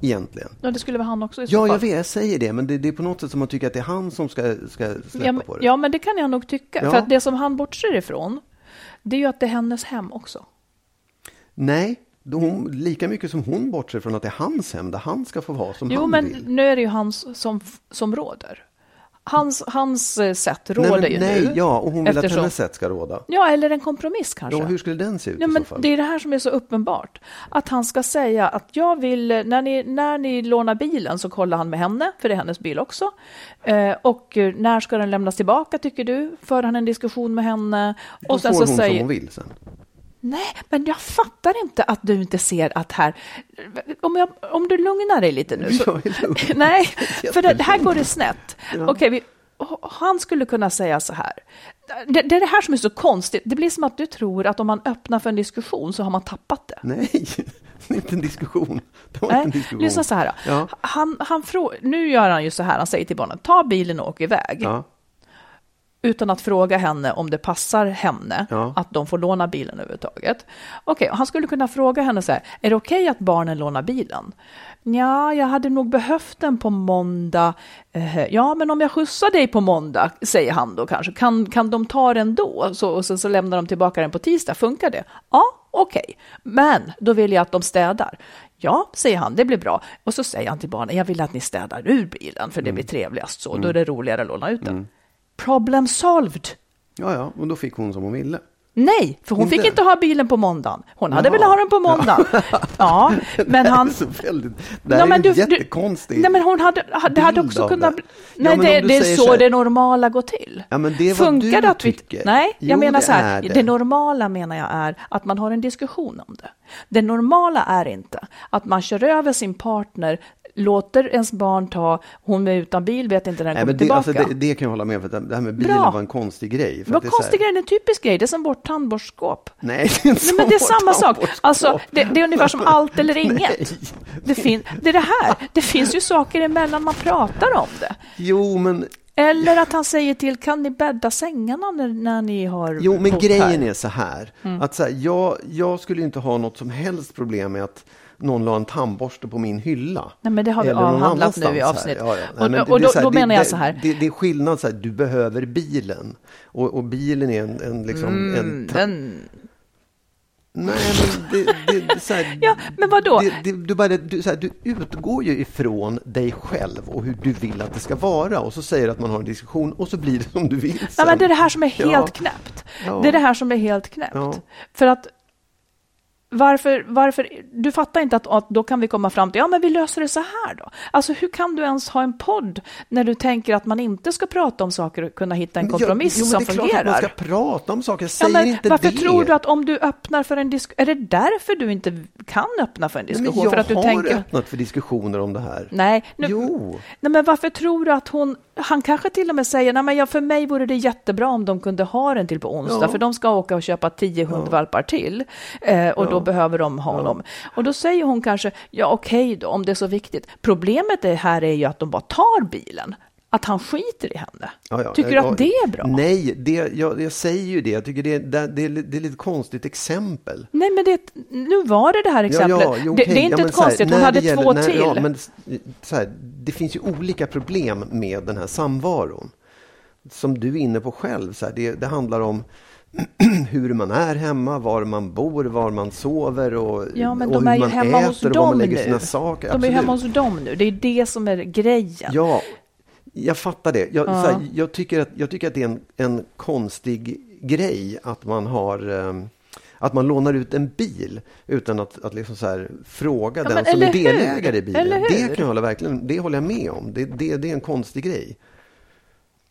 Egentligen. Ja, det skulle väl han också i så Ja, fall. jag vet, jag säger det, men det, det är på något sätt som man tycker att det är han som ska, ska släppa Ja, men, på det. ja, men det kan jag nog tycka. Ja. För att det som han bortser ifrån, det är ju att det är hennes hem också. Nej, hon, lika mycket som hon bortser från att det är hans hem, där han ska få vara som Jo, han men vill. nu är det ju hans som, som råder. Hans, hans eh, sätt Nej, råder men, ju nej, nu. ja, och hon vill eftersom- att hennes sätt ska råda. Ja, eller en kompromiss kanske. Ja, hur skulle den se ut Ja, i men så fall? det är det här som är så uppenbart. Att han ska säga att jag vill, när ni, när ni lånar bilen så kollar han med henne, för det är hennes bil också. Eh, och eh, när ska den lämnas tillbaka tycker du? För han en diskussion med henne. Då Och sen får så hon säger, som hon vill sen. Nej, men jag fattar inte att du inte ser att här... Om, jag, om du lugnar dig lite nu. Så, nej, för det, här går det snett. Ja. Okej, vi, han skulle kunna säga så här. Det, det är det här som är så konstigt. Det blir som att du tror att om man öppnar för en diskussion så har man tappat det. Nej, det är inte en diskussion. Det Nej, en diskussion. lyssna så här. Ja. Han, han nu gör han ju så här, han säger till barnen, ta bilen och åk iväg. Ja. Utan att fråga henne om det passar henne Ja. att de får låna bilen överhuvudtaget. Okej, han skulle kunna fråga henne så här, är det okej att barnen lånar bilen? Ja, jag hade nog behövt den på måndag. Eh, ja, men om jag skjutsar dig på måndag, säger han då kanske, kan, kan de ta den då? Så, och sen så lämnar de tillbaka den på tisdag, funkar det? Ja, okej, men då vill jag att de städar. Ja, säger han, det blir bra. Och så säger han till barnen, jag vill att ni städar ur bilen, för det blir trevligast så, då är det roligare att låna ut den. Problem solved. Ja, ja, och då fick hon som hon ville. Nej, för hon Inte? fick inte ha bilen på måndagen. Hon hade Jaha. velat ha den på måndagen. Ja, men det han... är så väldigt, det här Ja, är men du- du- jättekonstig Nej, men hon hade, det hade också kunnat... det. Ja, Nej, men det, det är så, här- det normala går till. Ja, men det är vad Funkar du att vi... tycker. Nej, jag Jo, menar så här, är det. det. normala menar jag är att man har en diskussion om det. Det normala är inte att man kör över sin partner, låter ens barn ta, hon är utan bil, vet inte när den Nej, kommer det, tillbaka. alltså, det, det kan jag hålla med om, för det här med bilen Bra. var en konstig grej. För att det konstig grej, det är en typisk grej, det är som vårt tandborstskåp. Nej, det är, Nej, men det är samma sak. Alltså, det, det är ungefär som allt eller inget. Nej. Det, fin, det är det här. Det finns ju saker emellan man pratar om det. Jo, men, Eller att han säger till, kan ni bädda sängarna när, när ni har jo, men grejen här? Mm. är så här. Att så här jag, jag skulle inte ha något som helst problem med att någon la en tandborste på min hylla. Nej, men det har vi avhandlat nu i avsnitt. Ja, ja. Nej, Och- men och är då- här, då det- menar jag det- så här. Det, det är skillnad, så här, du behöver bilen. Och, och bilen är en, en, liksom, en Mm, den, Nej, men det, det, så här, Ja, men vadå? Det, det, du, bara, du, så här, du utgår ju ifrån dig själv och hur du vill att det ska vara. Och så säger du att man har en diskussion och så blir det som du vill nej, sen. men det är det här som är helt Ja. knäppt. Ja. Det är det här som är helt knäppt. Ja. För att varför, varför, du fattar inte att, att då kan vi komma fram till, ja men vi löser det så här då. Alltså hur kan du ens ha en podd när du tänker att man inte ska prata om saker och kunna hitta en kompromiss jo, men som det är klart fungerar? att man ska prata om saker. Jag Ja, säger men inte varför det. tror du att om du öppnar för en diskussion, är det därför du inte kan öppna för en Nej, diskussion? men jag för att du har tänker, öppnat för diskussioner om det här. nej, nu, Jo. nej, men varför tror du att hon, han kanske till och med säger, nej men ja, för mig vore det jättebra om de kunde ha den till på onsdag, Ja. för de ska åka och köpa tio hundvalpar till, eh, och då behöver de honom. Och då säger hon kanske, ja okej då, om det är så viktigt. Problemet är, här är ju att de bara tar bilen. Att han skiter i henne. Ja, ja, Tycker du ja, att det är bra? Nej, det, jag, jag säger ju det. Jag tycker det, det, det, är, det är lite konstigt exempel. Nej, men det, nu var det det här exemplet. jo, det, okej. det är inte Ja, ett så här, konstigt, hon hade gäller- två när, till. Ja, men så här, det finns ju olika problem med den här samvaron. Som du är inne på själv. Så här, det handlar om hur man är hemma, var man bor, var man sover och, Ja, men och de hur är ju man hemma äter hos och var man lägger nu. sina saker. De är Absolut. hemma hos dem nu. Det är det som är grejen. Ja, jag fattar det. Jag, Ja. så här, jag, tycker, att, jag tycker att det är en, en konstig grej att man har... ehm, Att man lånar ut en bil utan att, att liksom så här, fråga Ja, den som är hur? delägare i bilen. Hur? Det kan jag hålla, verkligen, det håller jag med om. Det, det, det är en konstig grej.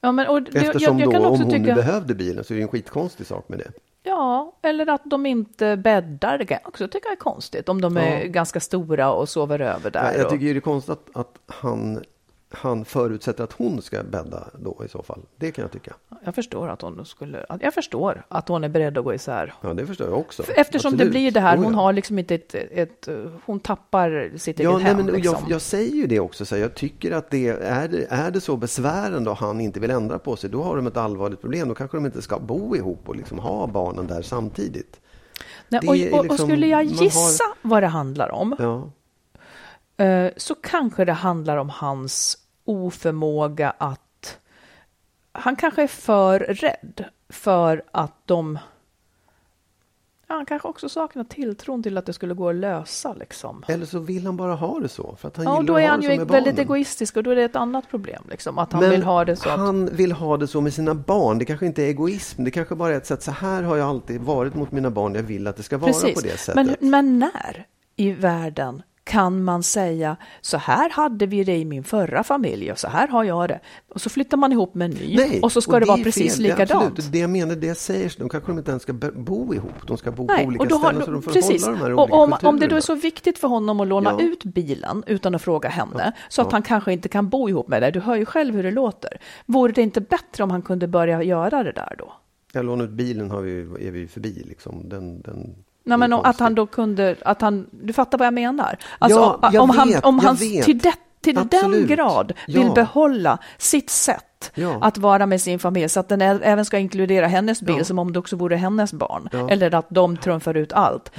Ja, men, och det, Eftersom jag, jag kan då, om också hon tycka, behövde bilen så är det en skitkonstig sak med det. Ja, eller att de inte bäddar. Det kan jag också tycka är konstigt. Om de är Ja. ganska stora och sover över där. Jag, jag och- tycker det är konstigt att, att han, han förutsätter att hon ska bädda då i så fall. Det kan jag tycka. Jag förstår att hon skulle, jag förstår att hon är beredd att gå isär. Ja, det förstår jag också. Eftersom det Absolut. blir det här, hon har liksom inte ett, ett hon tappar sitt Ja, eget nej, hem. men liksom. jag, jag säger ju det också. Så jag tycker att det är, det är det så besvärande och han inte vill ändra på sig, då har de ett allvarligt problem. Då kanske de inte ska bo ihop och liksom ha barnen där samtidigt. Nej, det och, är och, liksom- skulle jag man har- gissa vad det handlar om, Ja, så kanske det handlar om hans oförmåga att... Han kanske är för rädd för att de... Ja, han kanske också saknar tilltron till att det skulle gå att lösa. Liksom. eller så vill han bara ha det så. För att han Ja, då är ha han ju väldigt barnen. egoistisk och då är det ett annat problem. Liksom, att han Men vill ha det så. Att, han vill ha det så med sina barn. Det kanske inte är egoism. Det kanske bara är ett sätt. Så här har jag alltid varit mot mina barn. Jag vill att det ska vara på det sättet. Men, men när i världen kan man säga så här hade vi det i min förra familj och så här har jag det. Och så flyttar man ihop med en ny Nej, och så ska det, vara precis fel. Det likadant. absolut det jag menar, det jag säger, då kanske de inte ens ska bo ihop. De ska bo Nej, på olika och då har, ställen så de får precis. hålla de här och olika om, om det då är så viktigt för honom att låna Ja. ut bilen utan att fråga henne, så att Ja. han kanske inte kan bo ihop med dig, du hör ju själv hur det låter. Vore det inte bättre om han kunde börja göra det där då? Jag lånar ut bilen har vi, är vi förbi liksom. Den, den Nej, men om- att han då kunde, att han, du fattar vad jag menar? Alltså, Ja, jag om han, vet, om jag han vet. till, det, till den grad vill Ja. behålla sitt sätt Ja. att vara med sin familj, så att den även ska inkludera hennes bil, som om det också vore hennes barn, eller att de trumfar ut allt,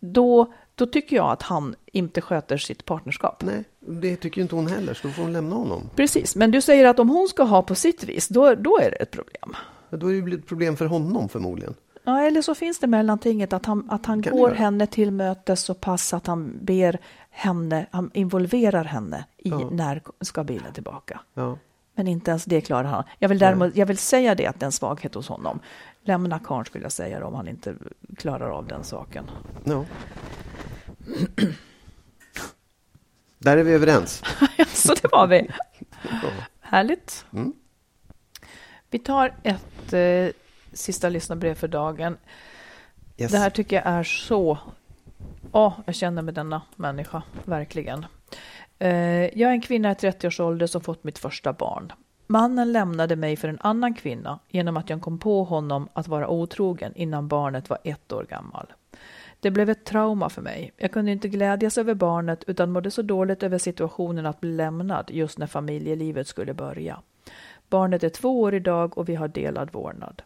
då, då tycker jag att han inte sköter sitt partnerskap. Nej, det tycker inte hon heller, så då får hon lämna honom. Precis, men du säger att om hon ska ha på sitt vis, då, då är det ett problem. Ja, Då är det ju ett problem för honom förmodligen. Ja, eller så finns det mellantinget att han, att han går henne till mötes så pass att han ber henne, han involverar henne i Ja. när ska bilen tillbaka. Ja. Men inte ens det klarar han. Jag vill, däremot, jag vill säga det att det är en svaghet hos honom. Lämna karln skulle jag säga om han inte klarar av den saken. ja. Där är vi överens. Så det var vi. Härligt. Mm. Vi tar ett eh, sista lyssnarbrev för dagen. Yes. Det här tycker jag är så... Ja, jag känner med denna människa, verkligen. Eh, jag är en kvinna i 30-årsåldern som fått mitt första barn. Mannen lämnade mig för en annan kvinna genom att jag kom på honom att vara otrogen innan barnet var ett år gammal. Det blev ett trauma för mig. Jag kunde inte glädjas över barnet utan mådde så dåligt över situationen att bli lämnad just när familjelivet skulle börja. Barnet är två år idag och vi har delad vårdnad.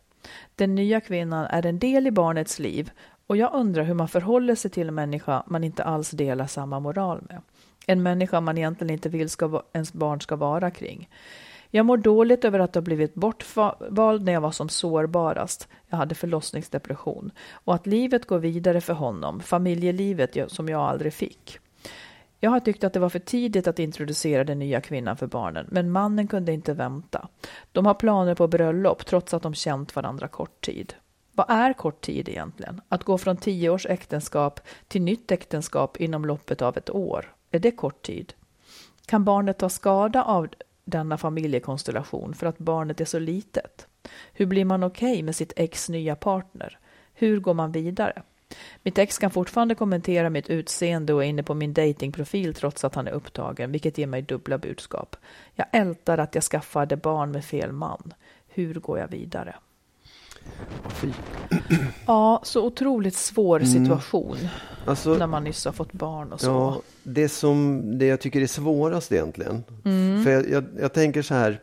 Den nya kvinnan är en del i barnets liv och jag undrar hur man förhåller sig till en människa man inte alls delar samma moral med. En människa man egentligen inte vill ska, ens barn ska vara kring. Jag mår dåligt över att ha blivit bortvald när jag var som sårbarast. Jag hade förlossningsdepression. Och att livet går vidare för honom, familjelivet som jag aldrig fick. Jag har tyckt att det var för tidigt att introducera den nya kvinnan för barnen, men mannen kunde inte vänta. De har planer på bröllop trots att de känt varandra kort tid. Vad är kort tid egentligen? Att gå från tio års äktenskap till nytt äktenskap inom loppet av ett år, är det kort tid? Kan barnet ta skada av denna familjekonstellation för att barnet är så litet? Hur blir man okej med sitt ex nya partner? Hur går man vidare? Mitt ex kan fortfarande kommentera mitt utseende och är inne på min datingprofil trots att han är upptagen, vilket ger mig dubbla budskap. Jag ältar att jag skaffade barn med fel man. Hur går jag vidare? Ja, så otroligt svår situation Alltså, när man nyss har fått barn och så. Ja, det som det jag tycker är svårast egentligen. Mm. För jag, jag, jag tänker så här.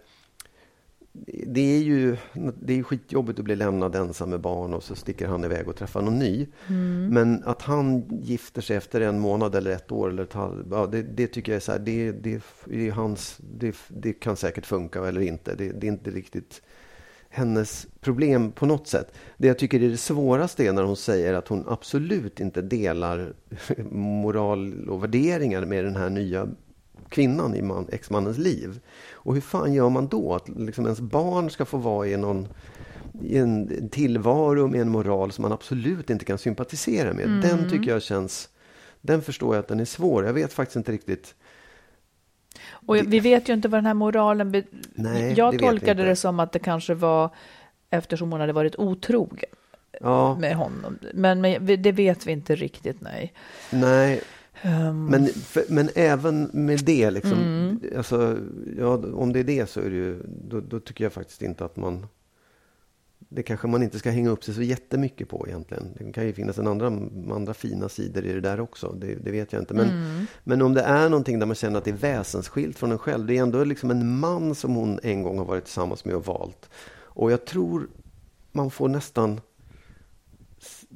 Det är ju det är skitjobbigt att bli lämnad ensam med barn och så sticker han iväg och träffar någon ny. Mm. Men att han gifter sig efter en månad eller ett år eller ett halv, ja, det, det tycker jag är så här, det, det, det är hans, det, det kan säkert funka eller inte. Det, det är inte riktigt hennes problem på något sätt. Det jag tycker är det svåraste är när hon säger att hon absolut inte delar moral och värderingar med den här nya kvinnan i man, exmannens liv. Och hur fan gör man då? Att liksom ens barn ska få vara i någon i en, tillvaro med en moral som man absolut inte kan sympatisera med. Mm. Den tycker jag känns, den förstår jag att den är svår. Jag vet faktiskt inte riktigt. Och vi vet ju inte vad den här moralen... Be- Nej, det jag vi tolkade det som att det kanske var eftersom hon hade varit otrogen Ja, med honom. Men, men det vet vi inte riktigt, nej. nej. Ehm, Men, för, men även med det, liksom, Mm. alltså, ja, om det är det så är det ju, då, då tycker jag faktiskt inte att man det kanske man inte ska hänga upp sig så jättemycket på egentligen. Det kan ju finnas en andra, andra fina sidor i det där också. Det, det vet jag inte. Men, Mm. men om det är någonting där man känner att det är väsensskilt från en själv. Det är ändå liksom en man som hon en gång har varit tillsammans med och valt. Och jag tror man får nästan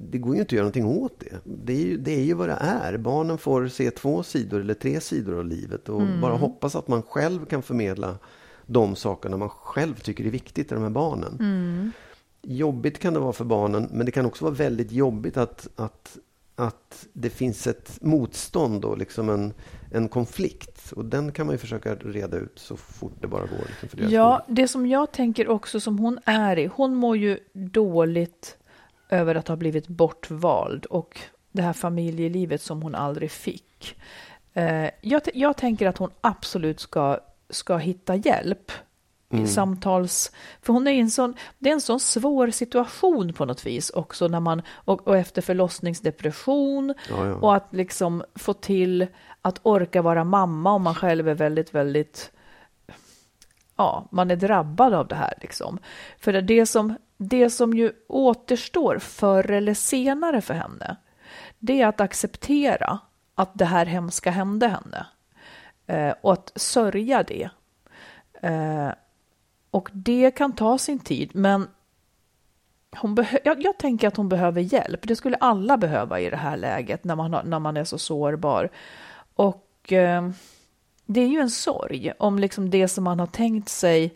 det går ju inte att göra någonting åt det. Det är, ju, det är ju vad det är. Barnen får se två sidor eller tre sidor av livet och bara hoppas att man själv kan förmedla de sakerna man själv tycker är viktigt i de här barnen. Jobbigt kan det vara för barnen, men det kan också vara väldigt jobbigt att, att, att det finns ett motstånd och liksom en, en konflikt. Och den kan man ju försöka reda ut så fort det bara går. Liksom Ja, det som jag tänker också som hon är i, hon mår ju dåligt över att ha blivit bortvald och det här familjelivet som hon aldrig fick. Eh, jag, jag tänker att hon absolut ska, ska hitta hjälp i samtals... För hon är en sån, det är en sån svår situation på något vis också när man, och, och efter förlossningsdepression Ja, ja. och att liksom få till att orka vara mamma om man själv är väldigt, väldigt ja, man är drabbad av det här. Liksom. För det, det, som, det som ju återstår förr eller senare för henne, det är att acceptera att det här hemska hände henne. Eh, och att sörja det. Eh, och det kan ta sin tid, men hon jag, jag tänker att hon behöver hjälp. Det skulle alla behöva i det här läget när man, har, när man är så sårbar. Och eh, det är ju en sorg om liksom det som man har tänkt sig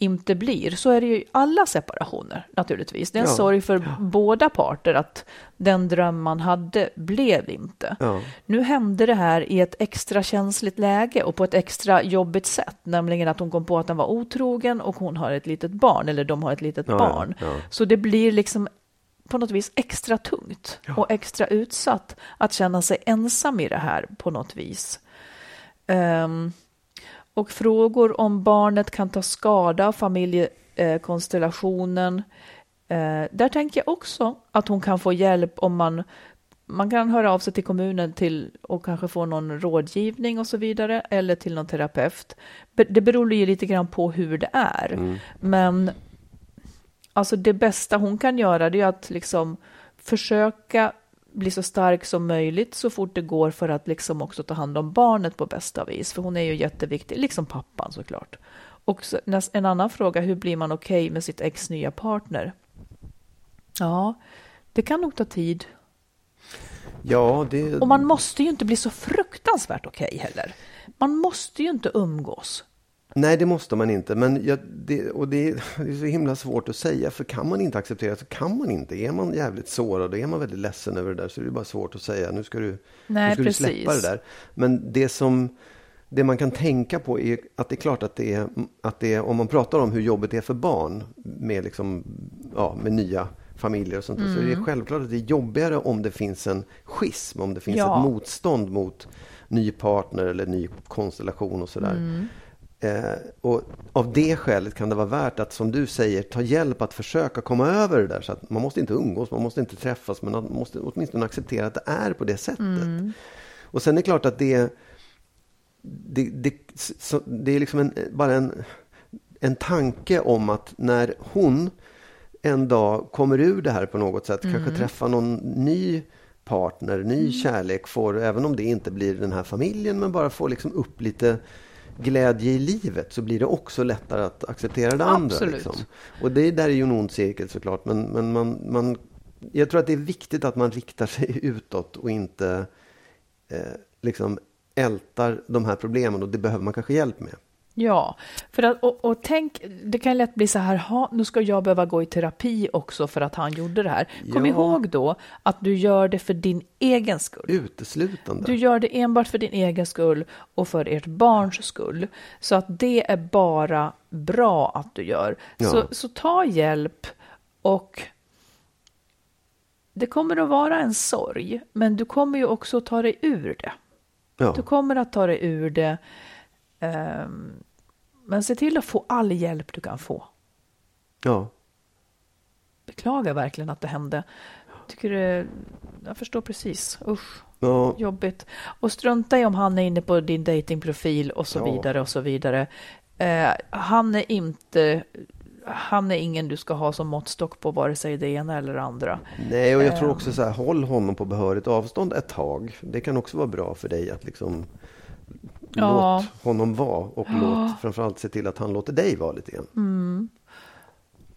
inte blir. Så är det ju i alla separationer naturligtvis. Det är en Ja. sorg för båda parter att den dröm man hade blev inte. Ja. Nu hände det här i ett extra känsligt läge och på ett extra jobbigt sätt, nämligen att hon kom på att han var otrogen och hon har ett litet barn, eller de har ett litet Ja, ja, barn. ja. Så det blir liksom på något vis extra tungt och extra utsatt att känna sig ensam i det här på något vis. Ehm, och frågor om barnet kan ta skada av familjekonstellationen. Eh, där tänker jag också att hon kan få hjälp om man man kan höra av sig till kommunen till och kanske få någon rådgivning och så vidare eller till någon terapeut. Det beror ju lite grann på hur det är. Men alltså det bästa hon kan göra det är att liksom försöka bli så stark som möjligt så fort det går för att liksom också ta hand om barnet på bästa vis. För hon är ju jätteviktig, liksom pappan såklart. Och så, en annan fråga, hur blir man okej med sitt ex nya partner? Ja, det kan nog ta tid. Ja, det... Och man måste ju inte bli så fruktansvärt okej heller. Man måste ju inte umgås. Nej, det måste man inte. Men jag, det, och det, är- det är så himla svårt att säga. För kan man inte acceptera så kan man inte. Är man jävligt sårad och är man väldigt ledsen över det där så är det bara svårt att säga nu ska du, Nej, nu ska du släppa det där. Men det som det man kan tänka på är att det är klart att det är, att det är om man pratar om hur jobbet är för barn med, liksom, ja, med nya familjer och sånt där, så är Mm. det självklart att det är jobbigare om det finns en schism, om det finns Ja. ett motstånd mot ny partner eller ny konstellation och sådär. Mm. Eh, och av det skälet kan det vara värt att, som du säger, ta hjälp att försöka komma över det där. Så att man måste inte umgås, man måste inte träffas, men man måste åtminstone acceptera att det är på det sättet. Mm. Och sen är det klart att det, det, det, så, det är liksom en, bara en, en tanke om att när hon en dag kommer ur det här på något sätt, kanske träffar någon ny partner, ny kärlek, får, även om det inte blir den här familjen, men bara får liksom upp lite glädje i livet så blir det också lättare att acceptera det andra. Absolut. Liksom. Och det där är ju en ond cirkel såklart, men, men man, man, jag tror att det är viktigt att man riktar sig utåt och inte eh, liksom ältar de här problemen och det behöver man kanske hjälp med. Ja, för att, och, och tänk, det kan lätt bli så här, ha, nu ska jag behöva gå i terapi också för att han gjorde det här. Kom Ja. ihåg då att du gör det för din egen skull. Uteslutande. Du gör det enbart för din egen skull och för ert barns skull. Så att det är bara bra att du gör. Ja. Så, så ta hjälp Och det kommer att vara en sorg, men du kommer ju också att ta dig ur det. Ja. Du kommer att ta dig ur det. ehm, men se till att få all hjälp du kan få. ja. Beklagar verkligen att det hände. Tycker det, jag förstår precis. Usch, ja. jobbigt. Och strunta i om han är inne på din datingprofil och så Ja. vidare och så vidare. Eh, han är inte han är ingen du ska ha som måttstock på vare sig det ena eller det andra. Nej, och jag tror Ehm. också så här, håll honom på behörigt avstånd ett tag. Det kan också vara bra för dig att liksom Ja. låt honom vara och låt framförallt se till att han låter dig vara lite grann.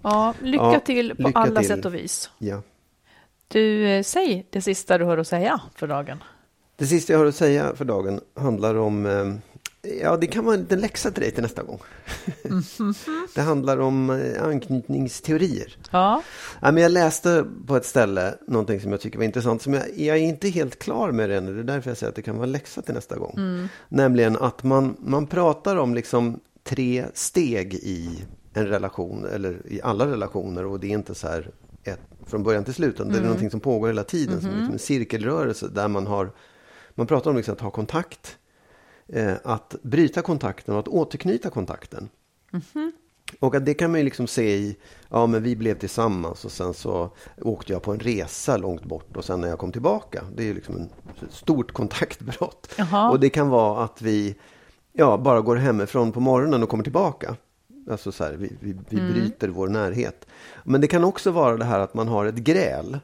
Ja, lycka Ja, till på lycka alla till. sätt och vis. Ja. Du, eh, säg det sista du har att säga för dagen. Det sista jag har att säga för dagen handlar om, eh, ja det kan vara en liten läxa till dig till nästa gång. det handlar om eh, anknytningsteorier. Ja, Ja, men jag läste på ett ställe någonting som jag tycker var intressant. Som jag, jag är inte helt klar med det ännu. Det är därför jag säger att det kan vara en läxa till nästa gång. Nämligen att man, man pratar om liksom tre steg i en relation. Eller i alla relationer. Och det är inte så här ett, från början till slut. Det är någonting som pågår hela tiden. Som liksom en cirkelrörelse där man har... Man pratar om liksom att ha kontakt. Eh, att bryta kontakten och att återknyta kontakten. Och att det kan man ju liksom se i, ja men vi blev tillsammans och sen så åkte jag på en resa långt bort och sen när jag kom tillbaka. Det är ju liksom ett stort kontaktbrott. Jaha. Och det kan vara att vi ja, bara går hemifrån på morgonen och kommer tillbaka. Alltså så här, vi, vi, vi bryter vår närhet. Men det kan också vara det här att man har ett gräl.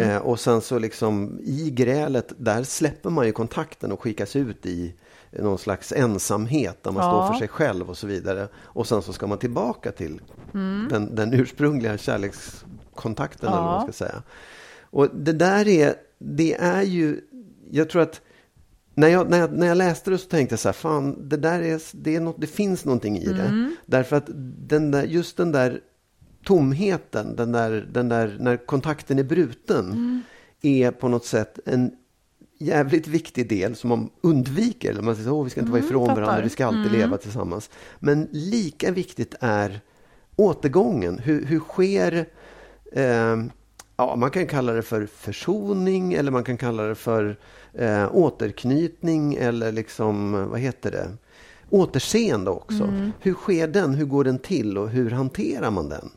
Eh, och sen så liksom i grälet, där släpper man ju kontakten och skickas ut i någon slags ensamhet där man Ja. står för sig själv och så vidare. Och sen så ska man tillbaka till den, den ursprungliga kärlekskontakten eller vad man ska säga. Och det där är, det är ju, jag tror att när jag, när, jag, när jag läste det så tänkte jag så här, fan, det där är, det, är något, det finns någonting i det. Därför att den där, just den där tomheten, den där, den där, när kontakten är bruten, är på något sätt en jävligt viktig del som man undviker. Man säger, åh, vi ska inte vara ifrån fattar. varandra, vi ska alltid leva tillsammans. Men lika viktigt är återgången. Hur, hur sker eh, Ja, man kan kalla det för försoning eller man kan kalla det för eh, återknytning eller liksom, vad heter det? Återseende också. Hur sker den? Hur går den till och hur hanterar man den?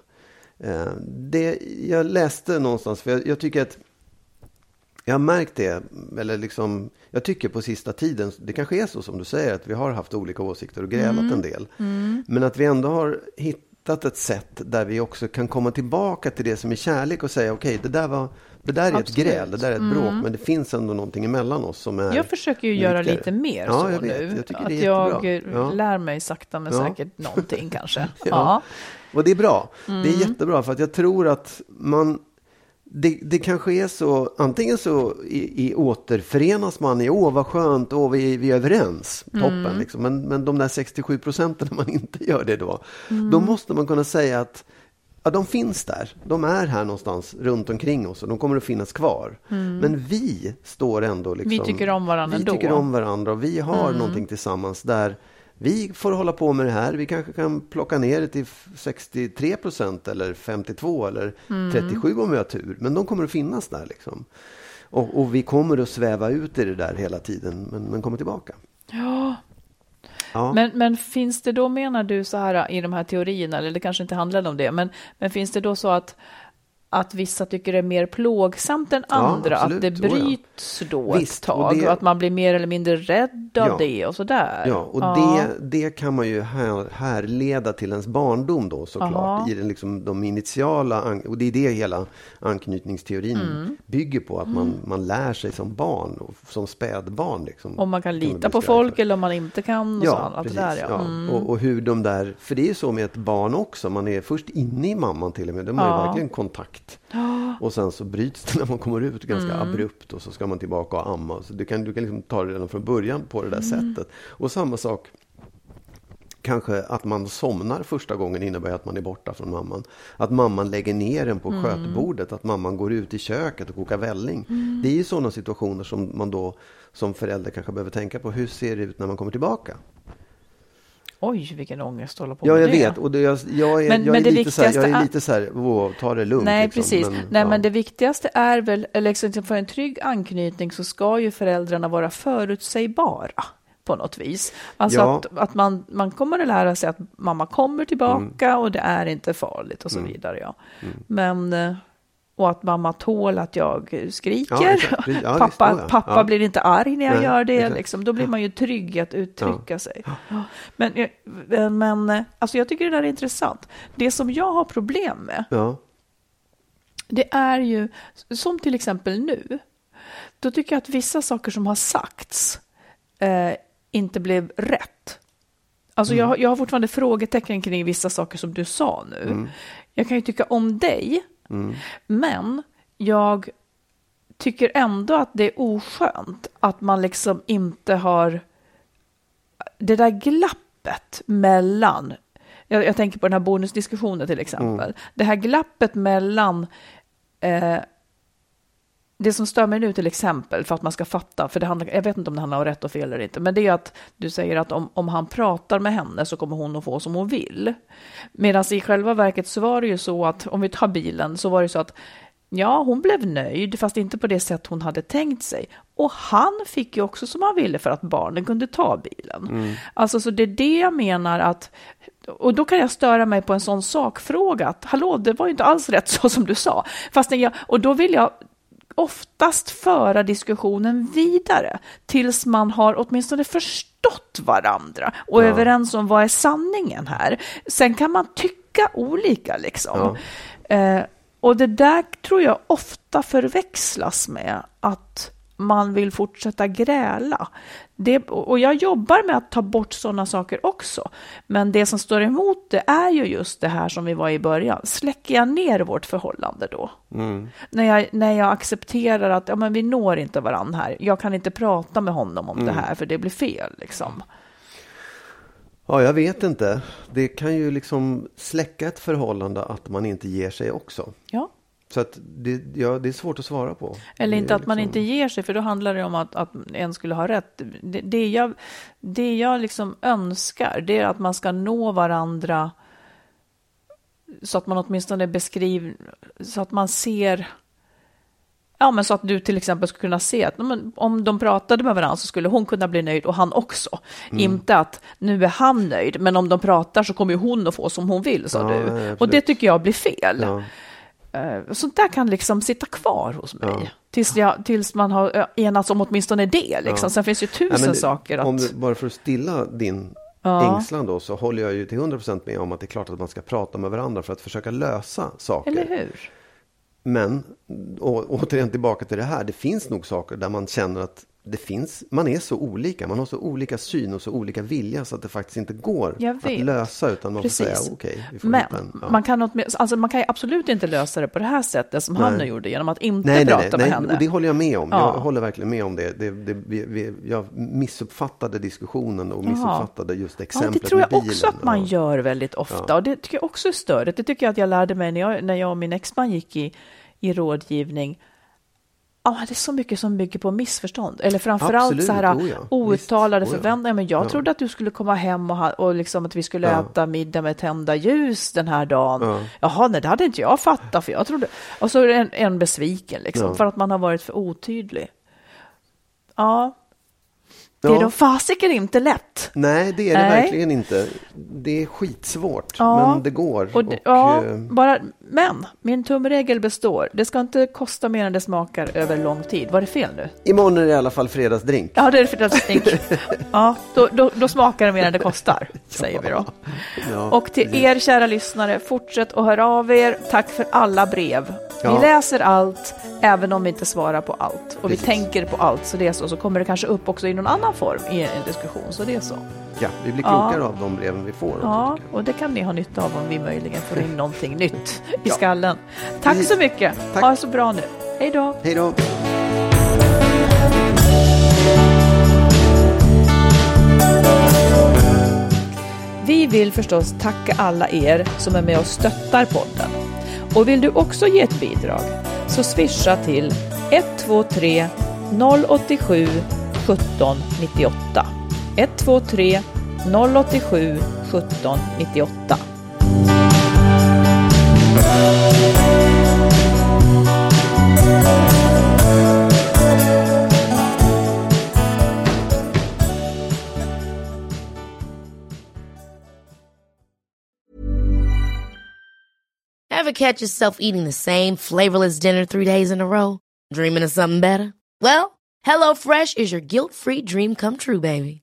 Eh, det, jag läste någonstans, för jag, jag tycker att jag har märkt det, eller liksom, jag tycker på sista tiden, det kanske är så som du säger, att vi har haft olika åsikter och grälat en del. Men att vi ändå har hittat ett sätt där vi också kan komma tillbaka till det som är kärlek och säga, okej, det där var det där är ett Absolut. gräl, det där är ett bråk, men det finns ändå någonting emellan oss som är jag försöker ju göra lite mer ja, så jag vet. nu. Jag att det jag eh, Ja. lär mig sakta men Ja. säkert någonting kanske. Ja. Ja. Och det är bra. Det Mm. är jättebra för att jag tror att man det, det kanske är så, antingen så i, i återförenas man i, åh vad skönt, åh vi, vi är överens, toppen. Mm. Liksom. Men, men de där 67 procenten när man inte gör det då, Mm. då måste man kunna säga att ja, de finns där. De är här någonstans runt omkring oss och de kommer att finnas kvar. Men vi står ändå liksom... Mm. Vi tycker om varandra Vi ändå. Mm. tycker om varandra och vi har någonting tillsammans där vi får hålla på med det här. Vi kanske kan plocka ner det till 63 procent eller 52 eller Mm. 37 om vi har tur. Men de kommer att finnas där liksom. Och, och vi kommer att sväva ut i det där hela tiden, men, men kommer tillbaka. Ja. Ja. Men, men finns det då, menar du så här i de här teorierna, eller det kanske inte handlar om det, men, men finns det då så att, att vissa tycker det är mer plågsamt än Ja, andra, att absolut. det Jo, ja. bryts då Visst, ett och tag, och, det- att man blir mer eller mindre rädd av Ja. det och sådär? Ja, och Det, det kan man ju här, härleda till ens barndom då såklart. Aha. I den, liksom, de initiala, och det är det hela anknytningsteorin Mm. bygger på. Att man, man lär sig som barn, och som spädbarn. Liksom, Om man kan lita på folk eller om man inte kan och Ja, allt precis. det där ja. ja. Mm. Och, och hur de där, för det är ju så med ett barn också, man är först inne i mamman till och med, de har Ja. ju verkligen kontakt. Och sen så bryts det när man kommer ut ganska Mm. abrupt och så ska man tillbaka och amma. Så du kan, du kan liksom ta det redan från början på det där Mm. sättet. Och samma sak Kanske att man somnar första gången innebär att man är borta från mamman. Att mamman lägger ner en på Mm. skötbordet, att mamman går ut i köket och kokar välling. Mm. Det är ju sådana situationer som man då som förälder kanske behöver tänka på. Hur ser det ut när man kommer tillbaka? Oj, vilken ångest att hålla på Ja, med jag det. vet. Och det, jag, jag är, Men- jag men är det lite så här, jag viktigaste är lite så här, wow, ta det lugnt. Nej, liksom. precis. Men, Nej, ja. men det viktigaste är väl, eller liksom för en trygg anknytning så ska ju föräldrarna vara förutsägbara på något vis. Alltså Ja. att, att man, man kommer att lära sig att mamma kommer tillbaka Mm. och det är inte farligt och så vidare. Ja. Men, eh, och att mamma tål att jag skriker. Ja. Ja, visst, pappa ja. pappa Ja. blir inte arg när jag Nej, gör det. Liksom. Då blir man ju trygg att uttrycka sig. Men, jag- men eh, alltså jag tycker det där är intressant. Det som jag har problem med det är ju, som till exempel nu, då tycker jag att vissa saker som har sagts eh, inte blev rätt. Alltså jag, har- jag har fortfarande frågetecken kring vissa saker som du sa nu. Jag kan ju tycka om dig, men jag tycker ändå att det är oskönt att man liksom inte har det där glappet mellan, jag, jag tänker på den här bonusdiskussionen till exempel, det här glappet mellan eh, det som stör mig nu till exempel, för att man ska fatta, för det handlar, jag vet inte om det handlar om rätt och fel eller inte, men det är att du säger att om, om han pratar med henne så kommer hon att få som hon vill. Medan i själva verket så var det ju så att, om vi tar bilen, så var det så att Ja, hon blev nöjd, fast inte på det sätt hon hade tänkt sig. Och han fick ju också som han ville för att barnen kunde ta bilen. Alltså, så det är det jag menar att, och då kan jag störa mig på en sån sakfråga, att hallå, det var ju inte alls rätt så som du sa. Fast jag, och då vill jag oftast föra diskussionen vidare tills man har åtminstone förstått varandra och är överens om vad är sanningen här. Sen kan man tycka olika liksom. Eh, och det där tror jag ofta förväxlas med att man vill fortsätta gräla. Det, och jag jobbar med att ta bort sådana saker också. Men det som står emot det är ju just det här som vi var i början. Släcker jag ner vårt förhållande då? När, jag, när jag accepterar att ja, men vi når inte varandra här. Jag kan inte prata med honom om det här för det blir fel. Liksom. ja, jag vet inte. Det kan ju liksom släcka ett förhållande att man inte ger sig också. Ja. Så att det, ja, det är svårt att svara på. Eller inte att man liksom- inte ger sig, för då handlar det om att, att en skulle ha rätt. Det, det jag, det jag liksom önskar, det är att man ska nå varandra så att man åtminstone beskriver, så att man ser Ja, men så att du till exempel skulle kunna se att om de pratade med varandra så skulle hon kunna bli nöjd och han också. Mm. Inte att nu är han nöjd, men om de pratar så kommer ju hon att få som hon vill, sa Ja, du. absolut. och det tycker jag blir fel. Ja. Eh, Sånt där kan liksom sitta kvar hos mig. Ja. Tills, jag, tills man har eh, enats om åtminstone det. Liksom. Ja. Sen finns ju tusen Nej, det- saker att... Du, bara för att stilla din Ja. ängslan då så håller jag ju till 100% med om att det är klart att man ska prata med varandra för att försöka lösa saker. Eller hur? Men, och, återigen tillbaka till det här, det finns nog saker där man känner att det finns, man är så olika, man har så olika syn och så olika vilja så att det faktiskt inte går att lösa utan man får Precis. säga okej, får Men hitta en. ja. man, kan alltså man kan ju absolut inte lösa det på det här sättet som han nu gjorde genom att inte Nej, nej, prata nej, med nej, henne. och det håller jag med om. Ja. Jag håller verkligen med om det. det, det vi, vi, jag missuppfattade diskussionen och missuppfattade just Ja, exemplet det tror jag med också att man Ja. gör väldigt ofta. Och det tycker jag också är störigt. Det tycker jag att jag lärde mig när jag, när jag och min exman gick i, i rådgivning. Ja, det är så mycket som bygger på missförstånd. Eller framförallt Absolut, så här oh ja. outtalade Visst, oh ja. förväntningar. Men jag Ja. trodde att du skulle komma hem och, ha, och liksom att vi skulle Ja. äta middag med tända ljus den här dagen. Ja. Jaha, nej, det hade inte jag fattat. För jag trodde... Och så är det en, en besviken liksom, för att man har varit för otydlig. Ja, det är Ja. då fasiken inte lätt. Nej, det är det Nej. verkligen inte. Det är skitsvårt, men det går. Och, det- ja, eh, bara, men min tumregel består. Det ska inte kosta mer än det smakar över lång tid. Var det fel nu? imorgon är det i alla fall fredagsdrink. Ja, det är tänk. Ja, då, då, då smakar det mer än det kostar, säger vi då. Ja, Och till er kära lyssnare, fortsätt att höra av er. Tack för alla brev. Ja. Vi läser allt, även om vi inte svarar på allt. Och Precis. vi tänker på allt, så det är så. Så kommer det kanske upp också i någon annan form i en diskussion, så det är så. Ja, vi blir Ja. klokare av de breven vi får. Ja, och det kan ni ha nytta av om vi möjligen får in någonting nytt i Ja. skallen. Tack Precis. så mycket. Tack. Ha det så bra nu. Hej då. Hej då! Vi vill förstås tacka alla er som är med och stöttar podden. Och vill du också ge ett bidrag så swisha till 123 087 1798. 123 087 17 98. Ever catch yourself eating the same flavorless dinner three days in a row? Dreaming of something better? Well, HelloFresh is your guilt-free dream come true, baby.